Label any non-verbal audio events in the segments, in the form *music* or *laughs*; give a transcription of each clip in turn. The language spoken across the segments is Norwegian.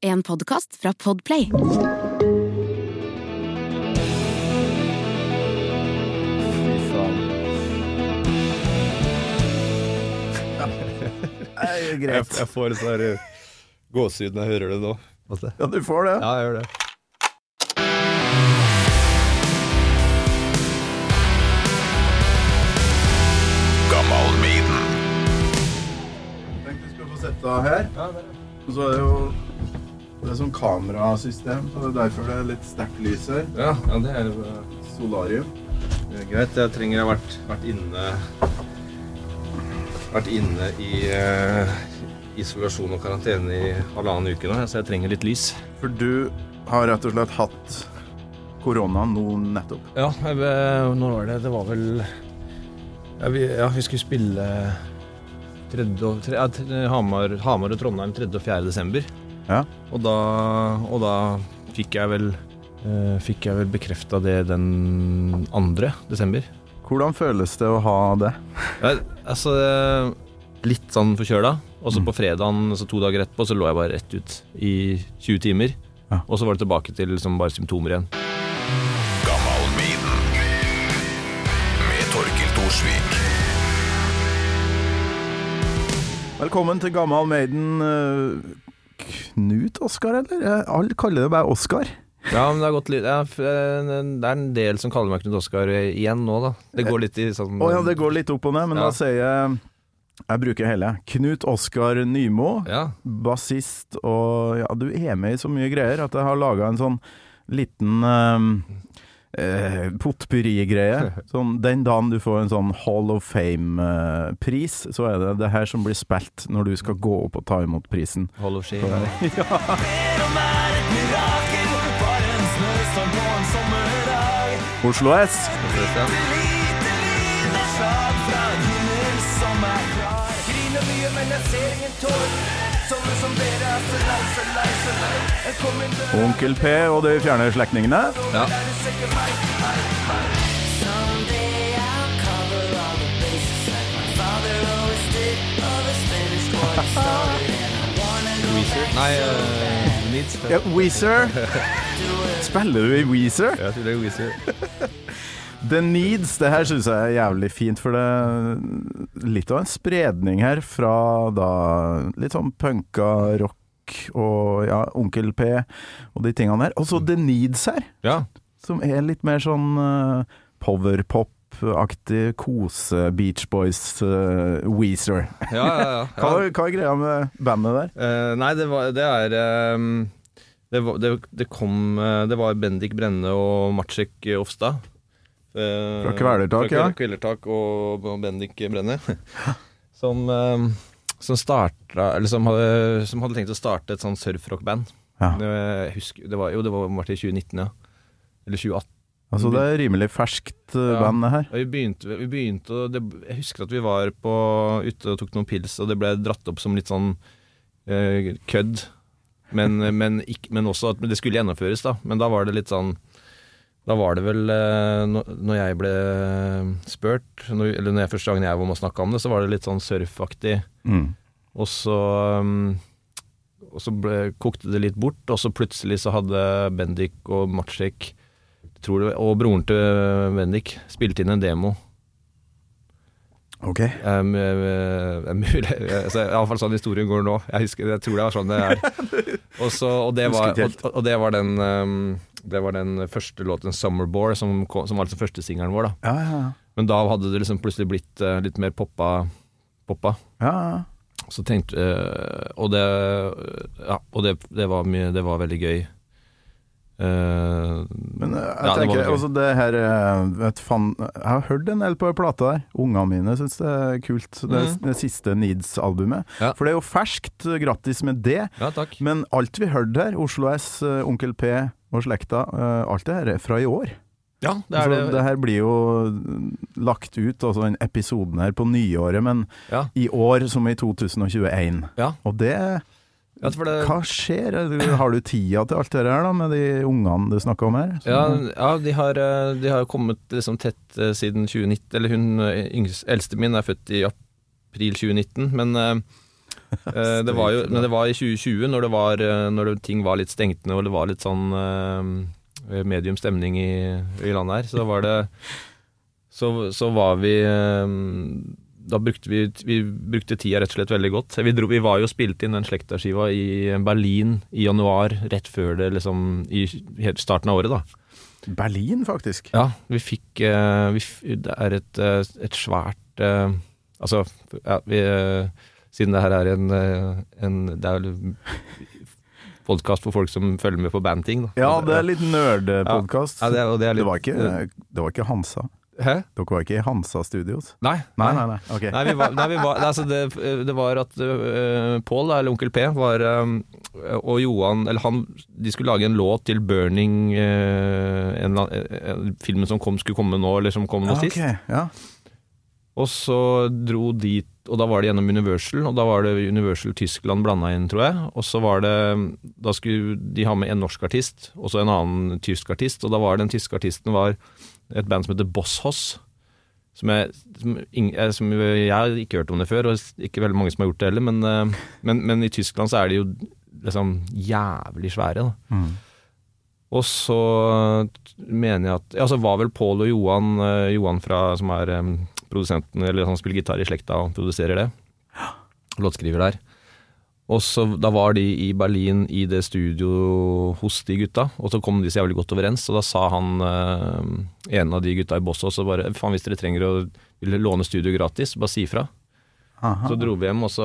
En podkast fra Podplay. Fy faen. *laughs* Nei, Jeg, greit. jeg får sånn her gåsehud når jeg hører det nå. Ja, du får det. Ja, jeg gjør det. Tenk du skulle få sette deg her. Og så er det jo Det er sånn kamerasystem, så det er derfor det er litt sterkt lys her. Ja, ja det er uh, Solarium. greit. Jeg trenger å ha vært, vært inne Vært inne i uh, isolasjon og karantene i halvannen uke nå, så jeg trenger litt lys. For du har rett og slett hatt korona nå nettopp. Ja, jeg, når var det? Det var vel ja vi, ja, vi skulle spille tredje og, tre, ja, Hamar, Hamar og Trondheim 3. og 4. desember. Ja. Og da, og da fikk jeg vel eh, Fikk jeg vel bekrefta det den 2. desember. Hvordan føles det å ha det? Ja, altså eh, Litt sånn forkjøla. Og så Mm. på fredagen, altså to dager etterpå, så lå jeg bare rett ut i 20 timer. Ja. Og så var det tilbake til liksom bare symptomer igjen. Velkommen til Gammal Maiden. Knut Oskar, eller? Alle kaller det bare Oskar. Ja, men det gått ja, eh, Det er en del som kaller meg Knut Oskar igjen nå, da. Det går litt i sånn Å ja, det går litt opp og ned, men Ja. da sier jeg Jeg bruker hele. Knut Oskar Nymo, Ja. bassist, og ja, du er med i så mye greier at jeg har laga en sånn liten um, eh, potpurri-greie. *laughs* Sånn, den dagen du får en sånn Hall of Fame-pris, så er det det her som blir spilt når du skal gå opp og ta imot prisen. Hall of Shame. *laughs* Oslo S. Onkel P og de fjerne slektningene. Ja. Weezer? Nei, uh, Needs. Ja, Weezer. *laughs* Spiller du i Weezer? Jeg tror det er Weezer. *laughs* The Needs, det her syns jeg er jævlig fint, for det er litt av en spredning her fra da litt sånn punka rock og ja, Onkel P og de tingene her. Og så The Needs her, Ja. som er litt mer sånn uh, powerpop-aktig kose Beach Boys uh, Weezer. Ja, ja, ja. *laughs* Hva, hva er greia med bandet der? Uh, nei, det var Det er um, det, var, det, det kom uh, Det var Bendik Brenne og Matsjek Ofstad. Eh, Fra Kvelertak, fra ja. Kvelertak og, Bendik Brenne. *laughs* *laughs* som ehm, som starta Eller som hadde, som hadde tenkt å starte et sånn surfrockband. Ja. Det, husker, det var, jo, det var var til 2019, ja. Eller 2018. Altså, det er rimelig ferskt uh, band, det her. Ja, vi begynte, vi begynte det, Jeg husker at vi var på, ute og tok noen pils, og det ble dratt opp som litt sånn eh, kødd. Men, *laughs* men, ikk- men også at det skulle gjennomføres, da. Men da var det litt sånn Da var det vel eh, når, jeg ble spurt, eller når jeg første gangen jeg var med å snakke om det, så var det litt sånn surfaktig. Mm. Og så um, Og så ble, kokte det litt bort, og så plutselig så hadde Bendik og Matsjek og broren til Bendik spilt inn en demo. Ok. Um, um, mulig, *laughs* altså, Iallfall sånn historien går nå. Jeg, husker, jeg tror det var sånn det er. *laughs* Og, så, og, det, var, og, og det var den um, Det var den første låten 'Summerbore', som, kom- som var altså første singelen vår. da Ja, ja, ja. Men da hadde det liksom plutselig blitt uh, litt mer poppa. poppa. ja, ja. Så tenkte uh, Og det Ja, og det, det, var mye, det var veldig gøy. Uh, Men jeg ja, tenker, altså det her vet fan, Jeg har hørt en del på plata der. Ungene mine syns det er kult. Det, Mhm. det siste Needs-albumet. Ja. For det er jo ferskt. Grattis med det. Ja. Men alt vi hørte her, Oslo S, Onkel P og slekta, eh, alt det her er fra i år. Ja, det er det. det her blir jo lagt ut, altså den episoden her, på nyåret, men Ja. i år som i 2021. Ja. Og det Ja, det Hva skjer? Har du tida til alt det her, da, med de ungene du snakka om her? Ja, ja de, har, eh, de har kommet liksom tett eh, siden 2019. Eller hun yngst, eldste min er født i april 2019, men *laughs* det var jo, men det var i 2020, når, det var, eh, når det, ting var litt stengtende og det var litt sånn uh, medium stemning i, i landet her, så var det Så, så var vi eh, Da brukte vi, vi brukte tida rett og slett veldig godt. Vi, dro, vi var jo spilt inn den Slekta-skiva i Berlin i januar, rett før det liksom I helt starten av året, da. Berlin, faktisk. Ja, vi fikk eh, vi, Det er et, eh, et svært eh, Altså, ja, vi, eh, siden det her er en, eh, en Det er podkast for folk som følger med på bandting, da. Ja, det er litt nerdepodkast. Ja, det, det er det, litt var det var ikke Hansa. Hæ? Dere var ikke i Hansa Studios? Nei. Nei, nei, nei. Okay. Nei, vi var, nei, vi var, altså det, det var at uh, Pål, eller Onkel P, var, um, og Johan Eller han De skulle lage en låt til 'Burning', uh, en, en, eh, filmen som kom, skulle komme nå, eller som kom nå Ja, sist. ja. Og så dro dit, og da var det gjennom Universal, og da var det Universal Tyskland blanda inn, tror jeg. Og så var det Da skulle de ha med en norsk artist, og så en annen tysk artist, og da var den tyske artisten var et band som heter Boss Hoss. Som jeg, som, eh, som jeg har ikke hørt om det før, og ikke veldig mange som har gjort det heller, men, eh, men, men i Tyskland så er de jo liksom jævlig svære, da. Mm. Og så mener jeg at Ja, så var vel Pål og Johan, eh, Johan fra, som er produsenten, eller han spiller gitar i slekta og produserer det. Låtskriver der. Og så Da var de i Berlin i det studio hos de gutta, og så kom de så jævlig godt overens. Og da sa han eh, en av de gutta i Boss også bare Faen, hvis dere trenger å låne studio gratis, bare si ifra. Aha. Så dro vi hjem, og så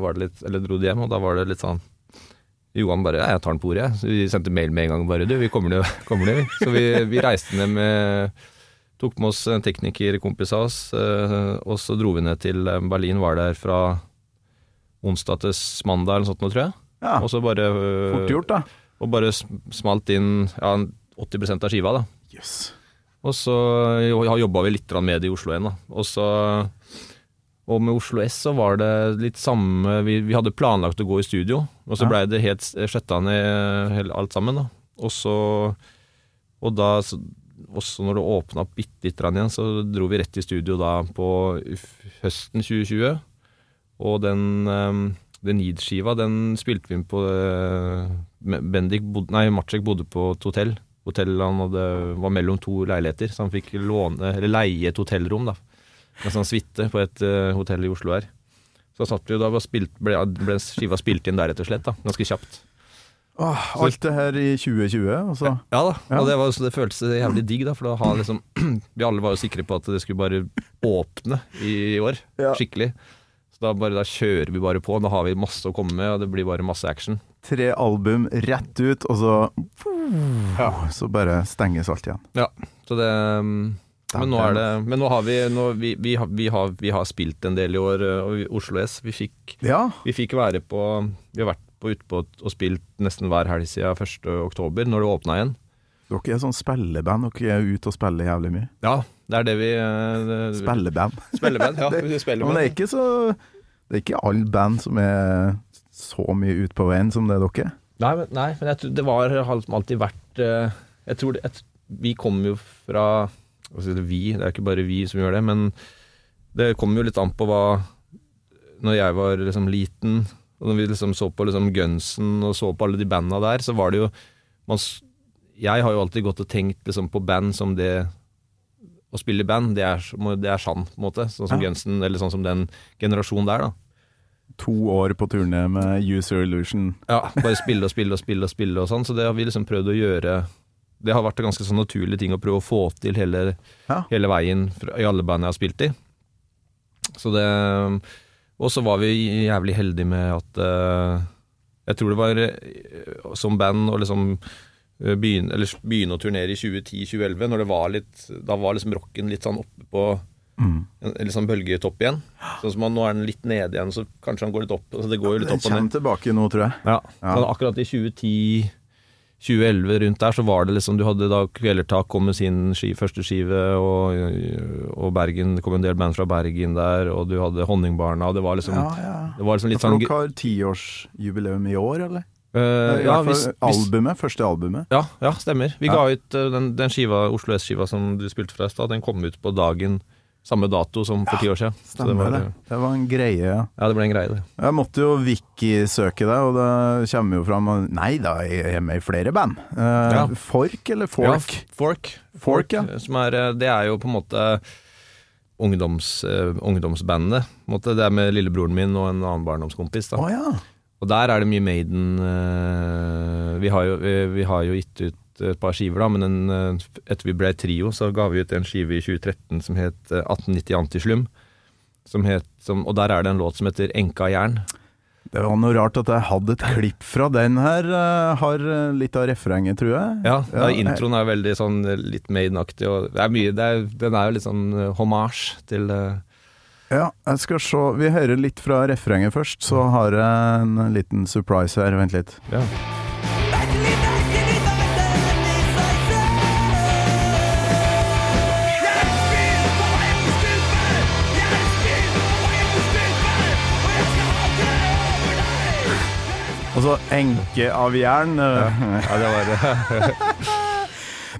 var det litt Eller dro de hjem, og da var det litt sånn Johan bare ja, 'Jeg tar den på ordet', jeg. Så vi sendte mail med en gang bare 'Du, vi kommer ned', kommer ned vi. Så vi, vi reiste ned med Tok med oss en teknikerkompis av oss, eh, og så dro vi ned til eh, Berlin. Var der fra onsdag til mandag eller noe sånt tror jeg. Ja, Og så bare eh, fort gjort, da. Og bare smalt inn ja, 80% av skiva, da. Yes. Og så ja, jobba vi litt med det i Oslo igjen, da. Og så Og med Oslo S så var det litt samme Vi, vi hadde planlagt å gå i studio, og så Ja. blei det helt sletta ned alt sammen, da. Og så Og da så, Også når det åpna opp bitte grann igjen, så dro vi rett i studio da på høsten 2020. Og den um, den Need-skiva, den spilte vi inn på eh, Bendik bodde, Nei, Matsjek bodde på et hotell. Hotellet han hadde, var mellom to leiligheter, så han fikk låne, eller leie et hotellrom. da En sånn suite på et eh, hotell i Oslo her. Så satt vi jo da ble, ble skiva spilt inn der, rett og slett. da Ganske kjapt. Åh, alt det her i 2020, altså? så Ja da, Ja. og det, var, så det føltes jævlig digg, da. For da har liksom *clears throat* Vi alle var jo sikre på at det skulle bare åpne i, år. Ja. Skikkelig. Så da, bare, da kjører vi bare på. Da har vi masse å komme med, og det blir bare masse action. tre album rett ut, og så Så bare stenges alt igjen. Så det um, Men nå er det Men nå har vi nå, vi, vi, har, vi, har, vi har spilt en del i år, uh, og vi- Oslo S. Vi fikk, Ja. vi fikk være på Vi har vært på ute og spilt nesten hver helg siden 1. oktober, når det åpna igjen. Dere er sånn spilleband. Dere er ute og spiller jævlig mye. Ja, det er det vi uh, det- Spilleband. *laughs* Spilleband, ja. *laughs* det, spiller Men det er ikke så Det er ikke alle band som er så mye ute på veien som det er dere. Nei, men, nei, men jeg det var alltid vært eh, Jeg tror det, jeg, Vi kommer jo fra si, Vi, det er ikke bare vi som gjør det, men det kommer jo litt an på hva Når jeg var liksom liten, og når vi liksom så på liksom Gunsen og så på alle de banda der, så var det jo man, Jeg har jo alltid gått og tenkt liksom på band som det Å spille i band, det er, det er sann, på en måte. Sånn som Ja. Gunsen, eller sånn som den generasjonen der, da. To år på turné med User Illusion. Ja, bare spille og spille og spille og spille og sånn, så det har vi liksom prøvd å gjøre Det har vært en ganske sånn naturlig ting å prøve å få til hele, Ja. hele veien fra, i alle band jeg har spilt i. Så det Og så var vi jævlig heldige med at uh, Jeg tror det var uh, som band å liksom eh, begynne, eller begynne å turnere i 2010-2011, når det var litt Da var liksom rocken litt sånn oppe på Mm. en, en sånn bølgetopp igjen. Sånn som han, nå er den litt nede igjen, så kanskje han går litt opp. Altså det går jo litt opp og ned. kommer tilbake nå, tror jeg. Ja. Ja. Sånn, akkurat i 2010 2011 rundt der, så var det liksom Du hadde da Kvelertak kom med sin ski, første skive, og, og Bergen Det kom en del band fra Bergen der, og du hadde Honningbarna, og det var liksom Ja, ja. Det var liksom litt sånn dere har tiårsjubileum i år, eller? Uh, I ja, hvis, albumet, første albumet. ja, ja, stemmer. Vi Ja. ga ut eh, den, den skiva, Oslo S-skiva som du spilte fra i stad, den kom ut på dagen Samme dato som for ti år siden. Stemmer det. var, Det var en greie, ja. Ja, det ble en greie, det. Jeg måtte jo wiki-søke deg, og det kommer jo fram Nei da, jeg er med i flere band. Eh, Ja. Fork eller Fork? Ja, Fork. Fork, ja. Som er, eh, det er jo på en måte ungdoms, uh, ungdomsbandet. Måte. Det er med lillebroren min og en annen barndomskompis. Da. ja. Og der er det mye Maiden uh, vi, har jo, vi, vi har jo gitt ut et par skiver, da, men en, eh, etter vi ble trio, så ga vi ut en skive i 2013 som het eh, 1890 Antislum. Som het, som, og der er det en låt som heter Enka jern. Det var noe rart at jeg hadde et klipp fra den her. eh, har eh, litt av refrenget, tror jeg. Ja, Ja, introen er veldig sånn eh, litt Maiden-aktig, det er mye, det er, den er jo litt sånn eh, hommage til eh, Ja, jeg skal se. Vi hører litt fra refrenget først, så har jeg en liten surprise her. Vent litt. ja. Altså, enke av jern. eh, ja, det var det. *laughs*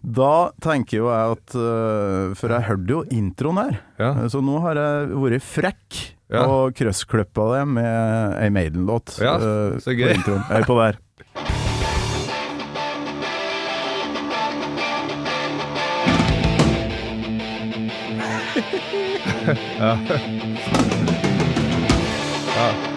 Da tenker jo jeg at eh, For jeg hørte jo introen her. Ja. Eh, Så nå har jeg vært frekk Ja. og krøssklippa det med ei Maiden-låt. Ja, så gøy. på introen. Hør på der. *laughs* ja. Ja.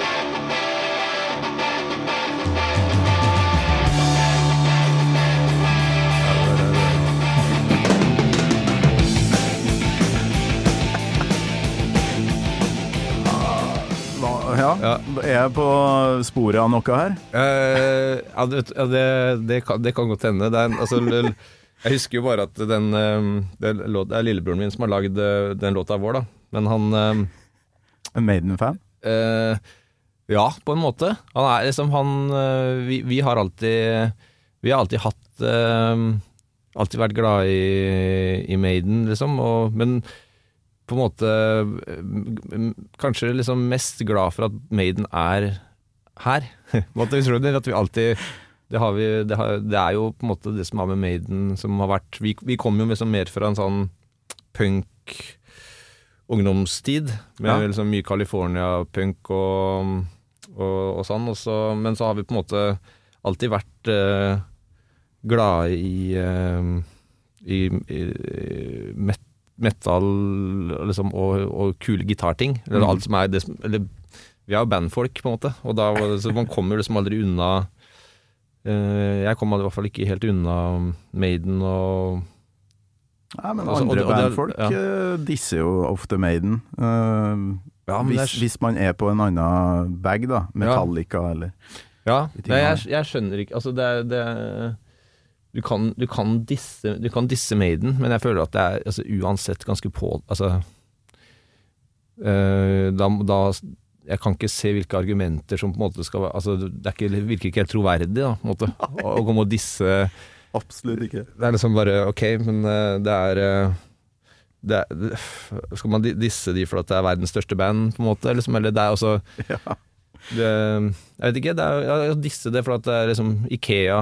Ja. Er jeg på sporet av noe her? Eh, ja, det, det, det, kan, det kan godt hende. Det er, altså, jeg husker jo bare at den, eh, det, er lillebroren min som har lagd eh, den låta vår, da. Men han eh, En Maiden-fan? eh, Ja, på en måte. Han er liksom han vi, vi har alltid Vi har alltid hatt eh, Alltid vært glad i, i Maiden, liksom. Og, men på en måte eh, Kanskje liksom mest glad for at Maiden er her. *laughs* At vi alltid det, har vi, det, har, det er jo på en måte det som har med Maiden som har vært Vi, vi kom jo liksom mer fra en sånn punk ungdomstid, med Ja. liksom mye California-punk og, og, og sånn. Og så, men så har vi på en måte alltid vært uh, glade i, uh, i, i met, metal liksom, og, og kule gitarting. Eller Mhm. alt som er det som Eller vi er jo bandfolk, på en måte, og da, så man kommer liksom aldri unna eh, Jeg kom i hvert fall ikke helt unna Maiden og Nei, men Altså, andre bandfolk ja. eh, disser jo ofte Maiden. Uh, Ja, hvis, er- hvis man er på en annen bag, da. Metallica eller Ja, nei, jeg, jeg skjønner ikke Altså, det det, du, kan, du, kan disse, du kan disse Maiden, men jeg føler at det er altså, uansett ganske på Altså øh, da, da Jeg kan ikke se hvilke argumenter som på en måte skal være Altså, det er ikke, virker ikke helt troverdig, da, på en måte. Å å komme og disse Absolutt ikke. Det er liksom bare Ok, men eh, det er eh, det er, det, skal man disse de for at det er verdens største band, på en måte? Liksom, eller det er også Ja. det, Jeg vet ikke. Det er, disse det for at det er liksom Ikea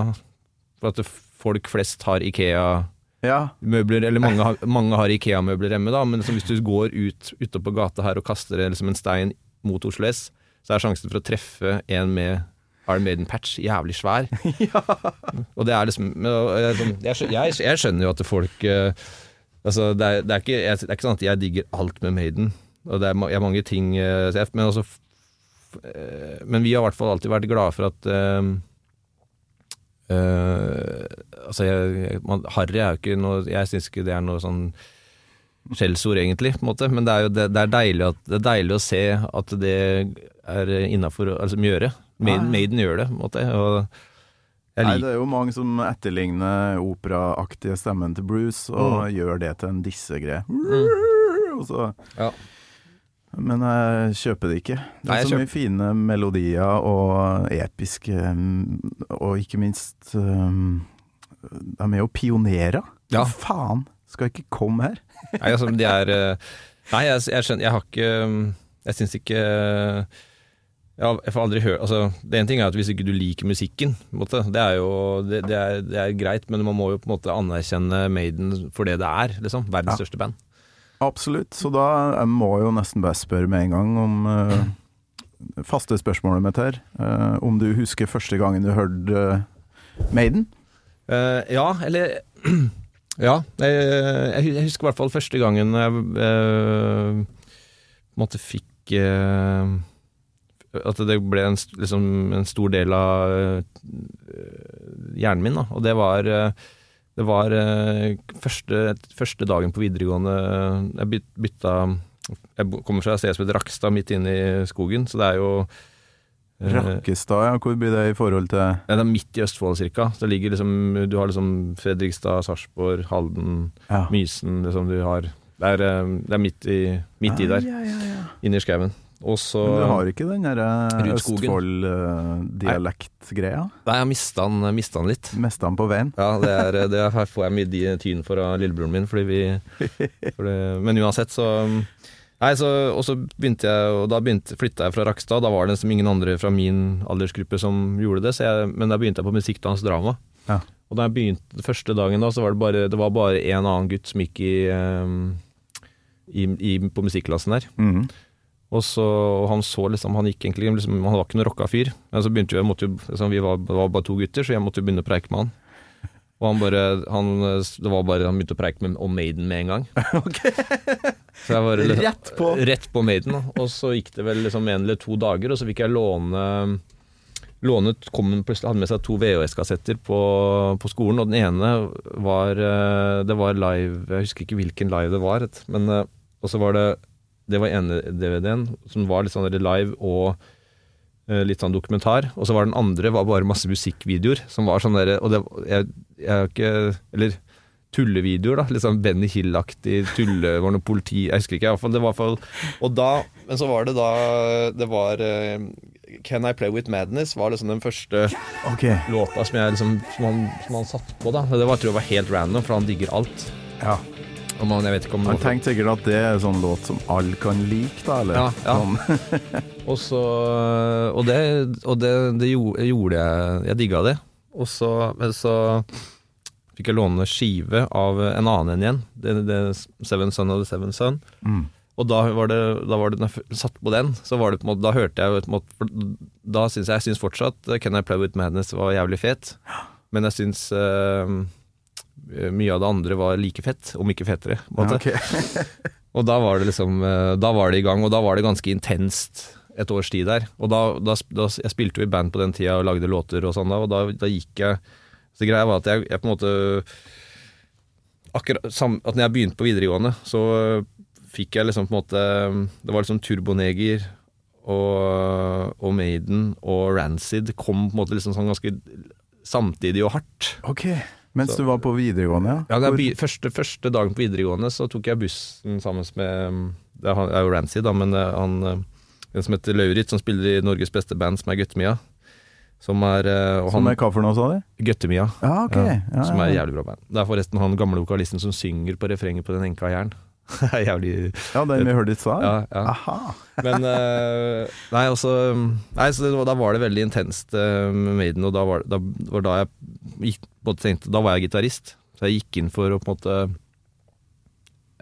For at det, folk flest har Ikea-møbler, Ja. eller mange har, mange har Ikea-møbler hjemme, da, men hvis du går ut ute på gata her og kaster liksom en stein mot Oslo S, så er sjansen for å treffe en med Iron Maiden-patch jævlig svær. *laughs* Og det er liksom jeg, sånn- jeg, jeg, jeg skjønner jo at folk eh, Altså, det er, det, er ikke, jeg, det er ikke sånn at jeg digger alt med Maiden, og det er, jeg har mange ting eh, Men eh, Men vi har i hvert fall alltid vært glade for at eh, Altså, jeg, man, Harry er jo ikke noe Jeg syns ikke det er noe sånn skjellsord, egentlig, på en måte. Men det er jo det, det er deilig, at, det er deilig å se at det er innafor Altså Mjøre. Maiden, Maiden gjør det, på en måte. Nei, det er jo mange som etterligner operaaktige stemmen til Bruce, og gjør det til en dissegreie. Og så Ja. Men jeg kjøper det ikke. Det er Nei, så mye fine melodier og episke mm, Og ikke minst um, De er jo pionerer. Ja. Hva faen? Skal ikke komme her. *laughs* Nei, altså, de er eh, Nei, jeg, jeg skjønner Jeg har ikke Jeg syns ikke jeg, får aldri høre altså, Det ene ting er at hvis ikke du liker musikken, måte, det er jo det, det, er, det er greit, men man må jo på en måte anerkjenne Maiden for det det er. Liksom, verdens Ja. største band. Absolutt. Så da jeg må jo nesten bare spørre med en gang om uh, faste spørsmålet mitt her. Uh, om du husker første gangen du hørte uh, Maiden? Ja, eller *clears throat* Ja. Jeg, jeg husker i hvert fall første gangen jeg måtte fikk At det ble en, liksom, en stor del av hjernen min. Da. Og det var det var eh, første, første dagen på videregående Jeg byt, bytta Jeg kommer fra et sted som heter Rakstad, midt inne i skogen, så det er jo eh, Rakkestad, ja. Hvor blir det i forhold til ja, det er midt i Østfold cirka. Så det ligger liksom, du har liksom Fredrikstad, Sarpsborg, Halden, ja. Mysen liksom du har Det er, eh, det er midt i, midt i der, Ja, ja, ja. inni skauen. Og så Men du har ikke den derre skogen. Østfold-dialektgreia? Nei, jeg mista den, den litt. Mista han på veien? Ja, det er, det er, her får jeg mye tyn for av lillebroren min, fordi vi fordi, Men uansett, så Nei, så, og så begynte jeg Og da begynte, flytta jeg fra Rakstad. Da var det liksom ingen andre fra min aldersgruppe som gjorde det, så jeg, men da begynte jeg på musikkdans drama. Ja. Og da jeg begynte den første dagen, da, så var det bare Det var bare en annen gutt som gikk i, um, i, i på musikklassen der. Mhm. Og så, og han så liksom, han gikk egentlig liksom, Han var ikke noen rocka fyr. Men så begynte vi, måtte liksom, vi var, var bare to gutter, så jeg måtte jo begynne å preike med han. Og han bare, han, det var bare, han begynte å preike med, om Maiden med en gang. *laughs* Så jeg bare, liksom, Rett på. Rett på Maiden. Og så gikk det vel liksom en eller to dager, og så fikk jeg låne Lånet kom hun plutselig hadde med seg to VHS-kassetter på, på skolen, og den ene var eh, Det var live Jeg husker ikke hvilken live det var, men eh, Og så var det Det var ene DVD-en som var litt sånn live og eh, litt sånn dokumentar. Og så var den andre var bare masse musikkvideoer som var sånn derre Og det jeg, jeg er ikke Eller tullevideoer, da. Litt sånn Benny Hill-aktig tulle... Var noe politi Jeg husker ikke, iallfall. Det var iallfall Og da Men så var det da Det var eh, Can I Play With Madness var liksom den første okay. låta som jeg liksom Som han, som han satte på, da. Det var, tror jeg var helt random, for han digger alt. Ja. Man, Han tenkte sikkert at det er en sånn låt som alle kan like, da, eller? Ja, ja. Sånn. *laughs* Og så Og det, og det, det gjorde, jeg Jeg digga det. Og så, men så fikk jeg låne skive av en annen en igjen. Det, det Seven Son of the Seven Son. Mm. Og da var det, da var det når jeg satt på den, så var det på en måte Da hørte jeg måte Da syns jeg, jeg syns fortsatt Can I Play With Madness var jævlig fet. Men jeg syns eh, mye av det andre var like fett, om ikke fettere. Måte. *laughs* Og da var det liksom eh, Da var det i gang, og da var det ganske intenst et års tid der. Og da, da, da Jeg spilte jo i band på den tida og lagde låter og sånn da, og da, da gikk jeg Så greia var at jeg, jeg på en måte Akkurat sam, At når jeg begynte på videregående, så fikk jeg liksom på en måte Det var liksom Turboneger og, og Maiden og Rancid kom på en måte liksom sånn ganske samtidig og hardt. ok. Mens Så- du var på videregående, ja? Ja, be, første, første dagen på videregående så tok jeg bussen sammen med Det er han- jo Rancy, da, men er han eh, en som heter Lauritz, som spiller i Norges beste band, som er Guttemia. Som er og han, Som er hva for noe, sa du? Guttemia, Ja, ok. Ja, Ja, som er ja. jævlig bra band. Det er forresten han gamle vokalisten som synger på refrenget på Den enka jern. *laughs* Jævlig ja, den vi hørte i stad? Ja, ja. Aha. *laughs* Men eh, Nei, altså Nei, så det, da var det veldig intenst eh, med Maiden, og da var, da var da jeg gikk, både tenkte Da var jeg gitarist, så jeg gikk inn for å på en måte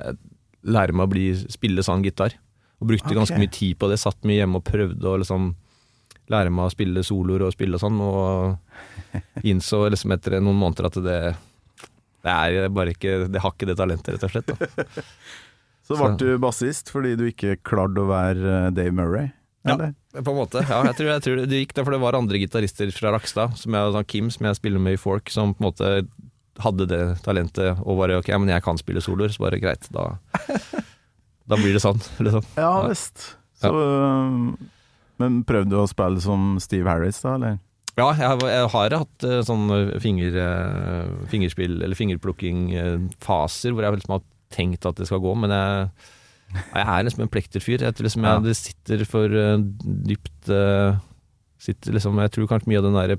eh, lære meg å bli, spille sann gitar. Og brukte okay. ganske mye tid på det. Satt mye hjemme og prøvde å liksom lære meg å spille soloer og spille og sånn, og innså liksom etter noen måneder at det det er bare ikke Det har ikke det talentet, rett og slett. Da. *laughs* Så ble du bassist fordi du ikke klarte å være eh, Dave Murray? Eller? Ja. På en måte, ja. Jeg tror, jeg tror det, det gikk der, for det var andre gitarister fra Rakstad, som jeg, sånn Kim, som jeg spiller med i Fork, som på en måte hadde det talentet og bare ok, men jeg kan spille soloer, så bare greit, da, *laughs* da blir det sånn. Liksom. Ja Ja. visst. Så ja. Men prøvde du å spille som Steve Harris, da, eller? Ja, jeg, har- jeg har hatt uh, sånn finger, uh, fingerspill, eller fingerplukking-faser, hvor jeg liksom har tenkt at det skal gå, men jeg, jeg er liksom en plekterfyr. Jeg liksom jeg, Det sitter for eh, dypt eh, sitter liksom, Jeg tror kanskje mye av den der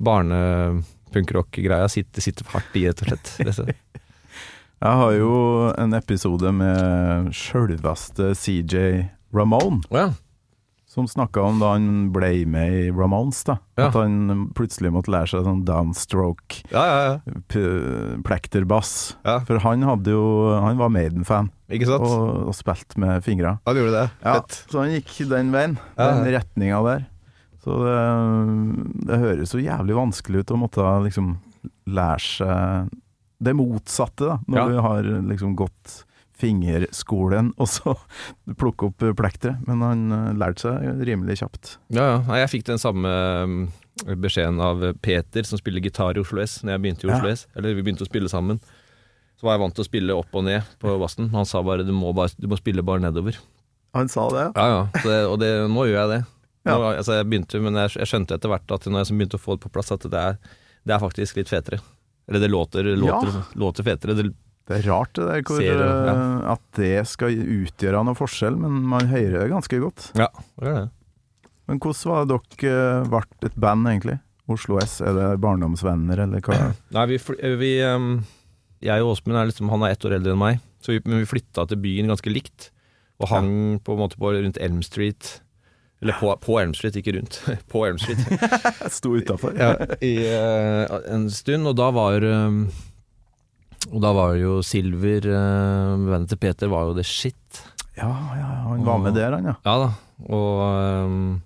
barnepunkrock-greia sitter, sitter hardt i, rett og slett. *laughs* Jeg har jo en episode med sjølveste CJ Ramone, Oh, ja. Som snakka om da han ble med i Ramones, da. Ja. At han plutselig måtte lære seg sånn downstroke, ja, ja, ja. plekterbass. For han hadde jo Han var Maiden-fan. Og, og spilte med fingra. Han gjorde det. Ja, Fett. så han gikk den veien, Ja, ja. den retninga der. Så det, det høres så jævlig vanskelig ut å måtte liksom lære seg det motsatte, da. Når du har liksom gått fingerskolen, og så *laughs* plukke opp plekteret. Men han eh, lærte seg rimelig kjapt. Ja, ja. Jeg fikk den samme beskjeden av Peter, som spiller gitar i Oslo S, når jeg begynte i Oslo Ja. S. Eller vi begynte å spille sammen. Så var jeg vant til å spille opp og ned på bassen. Han sa bare du må, bare, du må spille bare nedover. Han sa det? Ja, ja. Det, og det, nå gjør jeg det. Nå, Ja. altså, jeg begynte, men jeg, jeg skjønte etter hvert at når jeg begynte å få det på plass, at det er, det er faktisk litt fetere. Eller det låter, låter, låter fetere. Det, Det er rart det der hvor, Ser ja. eh, at det skal utgjøre noen forskjell, men man hører det ganske godt. ja, det det. Men hvordan var dere eh, ble et band, egentlig? Oslo S, er det barndomsvenner, eller hva? *clears throat* Nei, vi, vi um, Jeg og Åsmund er liksom Han er ett år eldre enn meg, så vi, men vi flytta til byen ganske likt. Og hang på en måte på rundt Elm Street. Eller på, på Elm Street, ikke rundt. *laughs* på Elm Street. *laughs* Sto utafor. ja, I eh, en stund, og da var um, Og da var jo Silver, uh, vennen til Peter, var jo det shit. Ja, ja, han var med der, han, ja. Ja da. Og, um,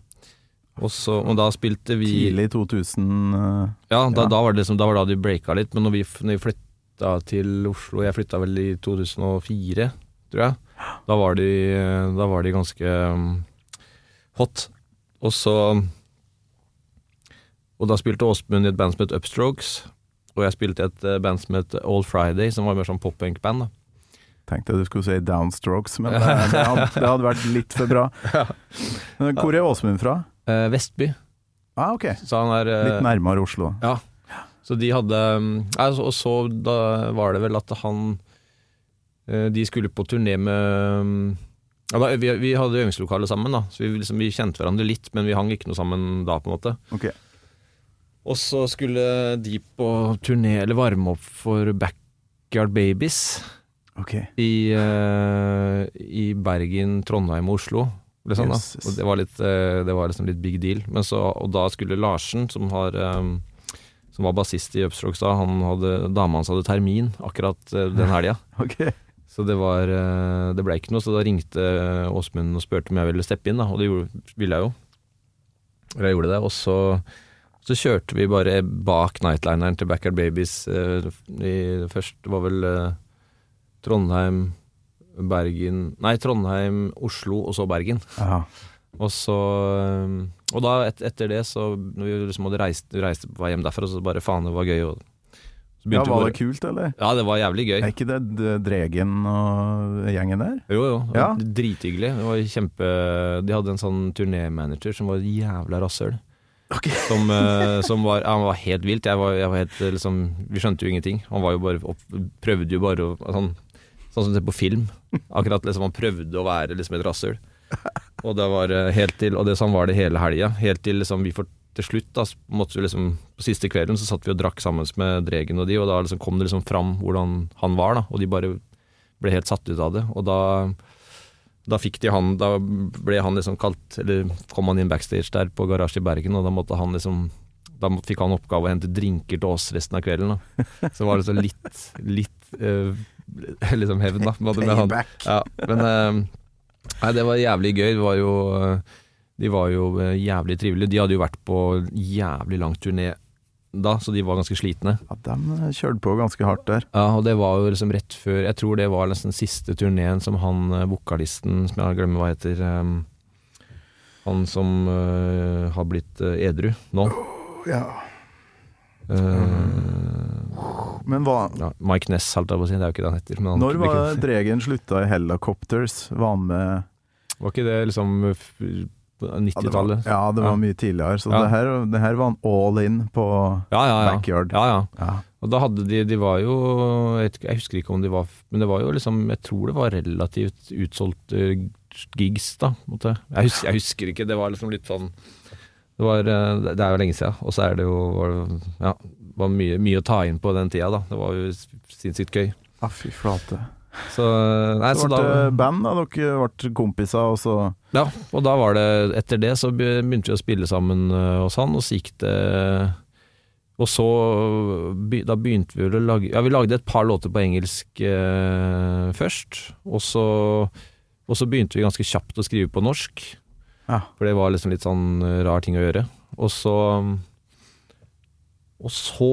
og, så, og da spilte vi Tidlig 2000 eh, Ja, da, Ja. da var det liksom Da var det da de breaka litt. Men når vi, når vi flytta til Oslo Jeg flytta vel i 2004, tror jeg. Da var de, da var de ganske hot. Og så Og da spilte Åsmund i et band som het Upstrokes. Og jeg spilte i et eh, band som het All Friday, som var mer sånn pop-punk-band. Tenkte du skulle si Downstrokes, men *laughs* det, det, hadde, det hadde vært litt for bra. *laughs* Men Hvor er Åsmund fra? Eh, Vestby. Ah, ok. Så han er eh, Litt nærmere Oslo. Ja. Så de hadde um, altså, Og så da var det vel at han eh, De skulle på turné med ja, da, vi, vi hadde øvingslokale sammen, da, så vi, liksom, vi kjente hverandre litt, men vi hang ikke noe sammen da, på en måte. Ok. Og så skulle de på turné, eller varme opp for Backyard Babies Okay. i, uh, i Bergen, Trondheim og Oslo. Da. Yes, yes. Og det var, litt, uh, det var liksom litt big deal. Men så, og da skulle Larsen, som, har, um, som var bassist i Upstrokes da, han hadde, dama hans hadde termin akkurat uh, den helga. *laughs* okay. Så det var Det ble ikke noe, så da ringte Åsmund og spurte om jeg ville steppe inn, da, og det gjorde, ville jeg jo. Eller jeg gjorde det, og så, så kjørte vi bare bak nightlineren til Backyard Babies. Eh, i, først var vel eh, Trondheim, Bergen Nei, Trondheim, Oslo, og så Bergen. Aha. Og så eh, Og da, et, etter det, så når vi liksom hadde reist, vi reiste på vei hjem derfra, så bare faen, det var gøy. Og, så ja, var det kult, eller? Ja, det var jævlig gøy. Er ikke det Dregen og gjengen der? Jo, jo. Ja. Drithyggelig. Det var kjempe De hadde en sånn turnémanager som var jævla rasshøl. Ok. *laughs* Som, eh, som var Han var helt vilt. Jeg var, jeg var helt eh, liksom Vi skjønte jo ingenting. Han var jo bare opp, prøvde jo bare å sånn, sånn som det er på film. Akkurat liksom Han prøvde å være liksom et rasshøl. Og det var eh, helt til Og det sånn var det hele helga. Helt til liksom vi får til slutt, da, måtte vi liksom På siste kvelden så satt vi og drakk sammen med Dregen og de, og da liksom kom det liksom fram hvordan han var, da. Og de bare ble helt satt ut av det. Og da da fikk de han Da ble han liksom kalt Eller kom han inn backstage der på Garasje i Bergen, og da måtte han liksom Da fikk han oppgave å hente drinker til oss resten av kvelden. Da. Så var det så litt Litt uh, liksom hevn, da. Med, med han. Payback. Ja, men uh, Nei, det var jævlig gøy. Det var jo eh, De var jo jævlig trivelige. De hadde jo vært på jævlig lang turné da, så de var ganske slitne. Ja, de kjørte på ganske hardt der. Ja, og det var jo liksom rett før Jeg tror det var nesten siste turneen som han eh, vokalisten, som jeg glemmer hva heter um, Han som uh, har blitt eh, edru nå. Ja. Uh, Men hva ja, Mike Ness, holdt jeg på å si. Det er jo ikke det han heter. Han, Når var Dregen slutta i Helicopters? Var han med Var ikke det liksom f- på Ja, det var, 90-tallet? ja, det var mye tidligere. Så Ja. det, her, det her var en all in på Ja, ja, ja. backyard. ja, ja. Ja. Og da hadde de De var jo Jeg, husker ikke om de var Men det var jo liksom Jeg tror det var relativt utsolgte gigs, da. Jeg, husker, jeg husker ikke. Det var liksom litt sånn Det, var, eh, det er jo lenge siden. Og så er det jo var, det- Ja, var mye, mye å ta inn på den tida, da. Det var jo sinnssykt gøy. Ja, fy flate. Så Nei, Så så ble det band, da. Dere ble kompiser, og så Ja, og da var det Etter det så begynte vi å spille sammen øh, hos han, og så gikk det Og så Da begynte vi å lage Ja, vi lagde et par låter på engelsk eh, først. Og så, og så begynte vi ganske kjapt å skrive på norsk. Ja. For det var liksom litt sånn eh, rar ting å gjøre. Og så Og så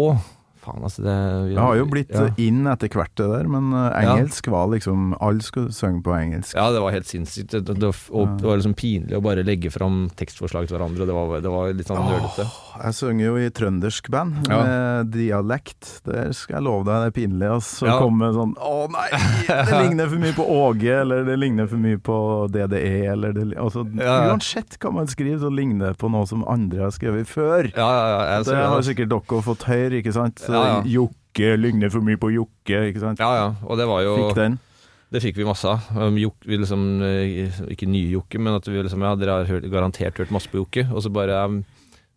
Faen, altså det vi, Det har jo blitt ja. inn etter hvert det der, men engelsk engelsk var liksom Alle skulle synge på engelsk. Ja, det var helt sinnssykt. Det, det, det, og det var liksom pinlig å bare legge fram tekstforslag til hverandre. Det var, det var litt sånn nølete. Jeg synger jo i trøndersk band Ja. med dialekt. Der skal jeg love deg det er pinlig Og å Ja. komme sånn Å nei, det ligner for mye på Åge, eller det ligner for mye på DDE, eller det, altså, Ja, ja. Uansett hva man skriver, så ligner det på noe som andre har skrevet før. Ja, ja, ja. Jeg, Det har sikkert dere fått høre, ikke sant? Ja, ja. Jokke ligner for mye på Jokke, ikke sant? ja, ja. Og det var jo Fikk den. Det fikk vi masse av. Um, vi liksom, eh, ikke nye Jokke, men at vi liksom Ja, dere har hørt, garantert hørt masse på Jokke. Og så bare um,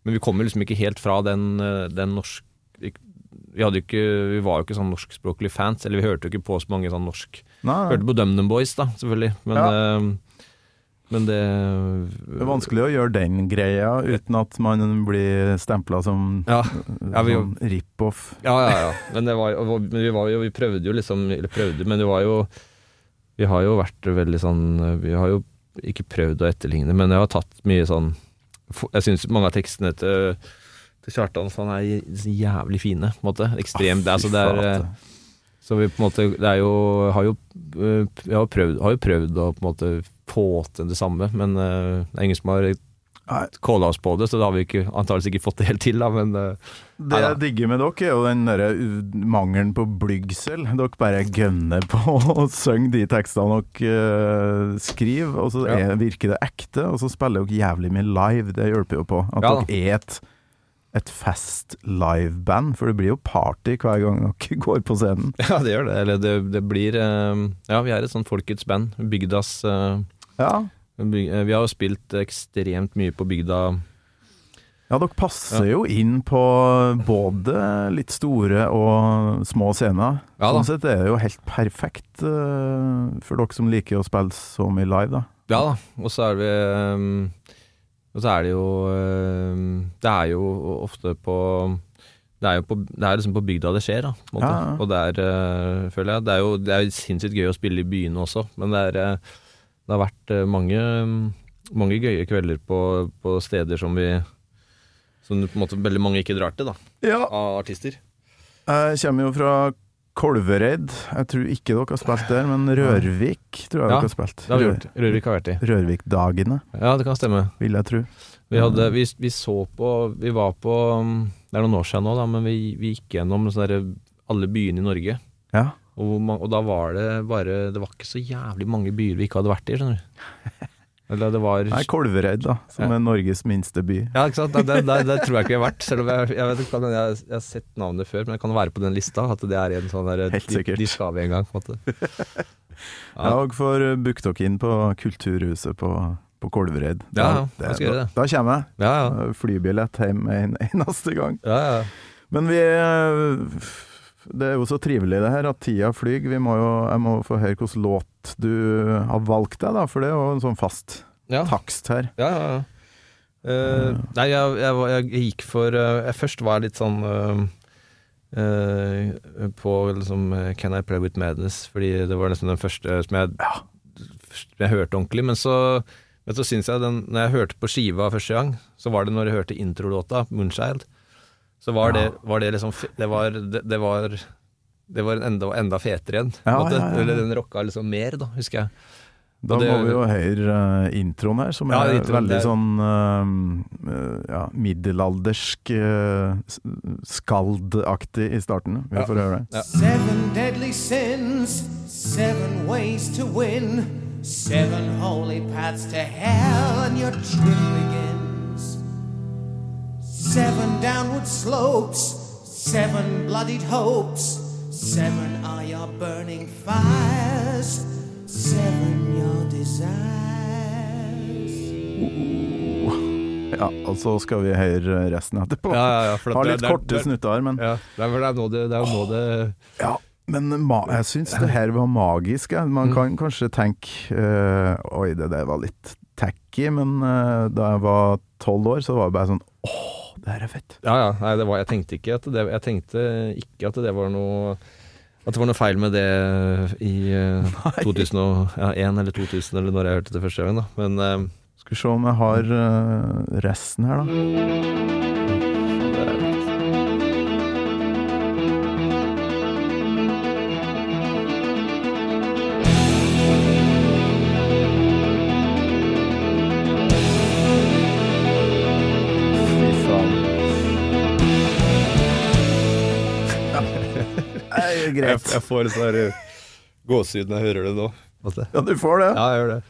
Men vi kommer liksom ikke helt fra den, eh, den norsk vi, ikke, vi var jo ikke sånn norskspråklige fans, eller vi hørte jo ikke på så mange sånn norsk Nei, Hørte på DumDum Boys, da, selvfølgelig. Men, eh, men det det er vanskelig å gjøre den greia uten at man blir stempla som Ja, Ja, vi- sånn rip-off. ja, ja. ja. Men, det var, men vi var jo Vi prøvde jo liksom Eller prøvde, men det var jo Vi har jo vært veldig sånn Vi har jo ikke prøvd å etterligne, men jeg har tatt mye sånn Jeg syns mange av tekstene til, til Kjartan sånn er jævlig fine, på en måte. Ekstremt. altså, det er, eh, så vi på en måte Det er jo Har jo, har jo prøvd, har jo prøvd å på en måte få til det samme, men uh, ingen som har calla oss på det, så da har vi ikke, antakeligvis ikke fått det helt til, da, men uh, Det jeg digger med dere, er jo den derre mangelen på blygsel. Dere bare gønner på *laughs* å synge de tekstene dere uh, skriver, og så er, virker det ekte. Og så spiller dere jævlig mye live, det hjelper jo på. At Ja dere er et, et fest liveband, for det blir jo party hver gang dere *laughs* går på scenen. Ja, det gjør det. Eller det, det blir eh, Ja, vi er et sånn folkets band. Bygdas eh, Ja, eh, Vi har jo spilt ekstremt mye på bygda. ja dere passer jo inn på både litt store og små scener. Ja sånn sett er det jo helt perfekt eh, for dere som liker å spille så mye live, da. Ja da. Og så er vi eh, Og så er det jo Det er jo ofte på det er jo på, det er liksom på bygda det skjer, da. På en måte. Ja, ja. Og der, føler jeg Det er jo det er sinnssykt gøy å spille i byene også, men det er Det har vært eh, mange, mange gøye kvelder på, på steder som vi Som på en måte veldig mange ikke drar til, da. Ja, Av artister. Jeg kommer jo fra Kolvereid. Jeg tror ikke dere har spilt der, men Rørvik tror jeg Ja, dere har spilt. Det har vi gjort. Rørvik har vært i. Rørvikdagene, Ja, det kan stemme. vil jeg tro. Vi, hadde, vi, vi så på Vi var på Det er noen år siden nå, da, men vi, vi gikk gjennom sånne alle byene i Norge. Ja. Og, man, og da var det bare Det var ikke så jævlig mange byer vi ikke hadde vært i, skjønner du. *laughs* Eller det var Nei, Kolvereid, da, som Ja. er Norges minste by. Ja, ikke sant. Det, det, det tror jeg ikke vi har vært. Selv om jeg, jeg, vet ikke, jeg, jeg har sett navnet før, men jeg kan være på den lista. At det er en sånn der Helt de, sikkert. de skal vi en gang, på en måte. Ja, og får booke dere inn på Kulturhuset på, på Kolvereid. Ja, ja, Da- det. Da, da kommer jeg. Ja, ja. Flybillett hjem en *laughs* eneste gang. ja, ja. Men vi eh, Det er jo så trivelig det her at tida flyr. Vi må jo, jeg må få høre hvilken låt du har valgt deg, da, for det er jo en sånn fast ja. takst her. Ja, ja, ja. Uh, nei, jeg, jeg, jeg gikk for uh, Jeg først var litt sånn uh, på liksom Can I Play With Madness, fordi det var liksom den første som jeg, jeg hørte ordentlig. Men så, men så syns jeg den Når jeg hørte på skiva første gang, så var det når jeg hørte introlåta, 'Moonchild', så var, Ja. det, var det liksom Det var, det, det var det var enda, enda fetere igjen. Ja, måte. ja, ja. Eller den rocka liksom mer, da, husker jeg. Da det- må vi jo høre uh, introen her, som Ja, er introen, veldig er- sånn eh, eh, ja, middelaldersk uh, skaldaktig i starten. Vi Ja. får høre det. Ja. Seven deadly sins, seven ways to win, seven holy paths to hell, and you're true begins. Seven downward slopes, seven bloodied hopes, seven are your burning fires, seven your desires. Ja, og så skal vi høre resten etterpå. Ja, ja, ja, for Har litt det korte det- snutter her, men Ja, det er, vel- det er nå det, det er jo nå det Ja, men ma jeg syns det her var magisk. Man Mm. kan kanskje tenke eh, Oi, det der var litt tacky, men eh, da jeg var tolv år, så var det bare sånn Åh, det her er fett. Ja, ja. Nei, det var, jeg tenkte ikke at det Jeg tenkte ikke at det var noe At det var noe feil med det i *laughs* uh, 2001 eller 2000, eller når jeg hørte det første gang, da. Men uh, Skal vi se om jeg har uh, resten her, da. Er jeg, greit. jeg får sånn gåsehud når jeg hører det nå. Ja, du får det. Ja, jeg gjør det.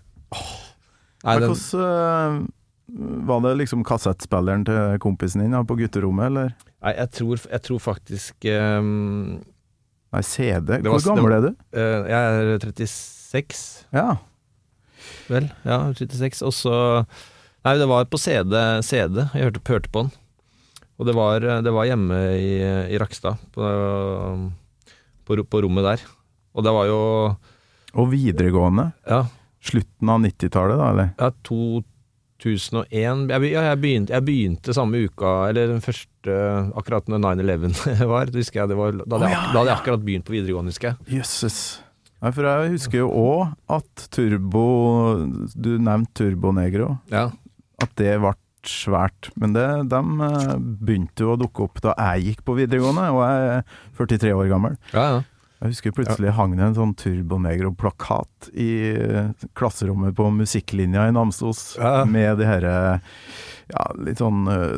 Nei, Men den, hvordan øh, Var det liksom kassettspilleren til kompisen din på gutterommet, eller? nei jeg, tror, jeg tror faktisk um, Nei, CD? Hvor var- gammel er du? Uh, Jeg er 36, Ja. vel. Ja, 36. Og så Nei, det var på CD, CD. Jeg hørte, hørte på den. Og det var, det var hjemme i, i Rakstad, på, på, på rommet der. Og det var jo Og videregående? Ja, Slutten av 90-tallet, da, eller? ja 2001 jeg, ja, jeg, begynte, jeg begynte samme uka, eller den første Akkurat når 9-11 *laughs* var, det husker jeg. Det var, da, hadde jeg, ja, jeg, da hadde jeg akkurat begynt på videregående, husker jeg. Jøsses. Nei, for jeg husker jo òg at Turbo Du nevnte Turbo Negro. Ja. At det ble svært. Men det, de eh, begynte jo å dukke opp da jeg gikk på videregående, og jeg er 43 år gammel. Ja, ja. Jeg husker plutselig hang det en sånn Turbo Negro-plakat i eh, klasserommet på musikklinja i Namsos, Ja. med de herre ja, litt sånn eh,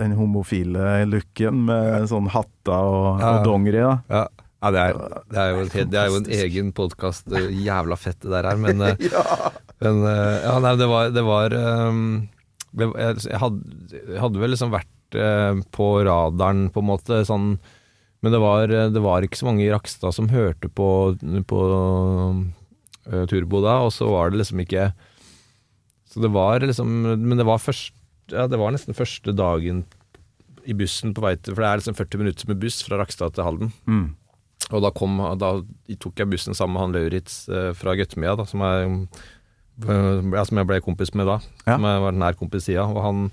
den homofile looken med sånn hatter og, Ja. og dongeri, da. Ja, ja det, er, det, er jo en, det er jo en egen podkast. Jævla fett det der er. Men, *laughs* ja. men ja, nei, det var, det var ehm, det, jeg, hadde, jeg hadde vel liksom vært eh, på radaren, på en måte. Sånn, men det var, det var ikke så mange i Rakstad som hørte på, på uh, Turbo da, og så var det liksom ikke Så det var liksom Men det var først Ja, det var nesten første dagen i bussen på vei til For det er liksom 40 minutter med buss fra Rakstad til Halden. Mm. Og da, kom, da tok jeg bussen sammen med han Lauritz eh, fra Gøttemia, da, som, ja, som jeg ble kompis med da. Ja. Som jeg var nær kompis sida. Og han,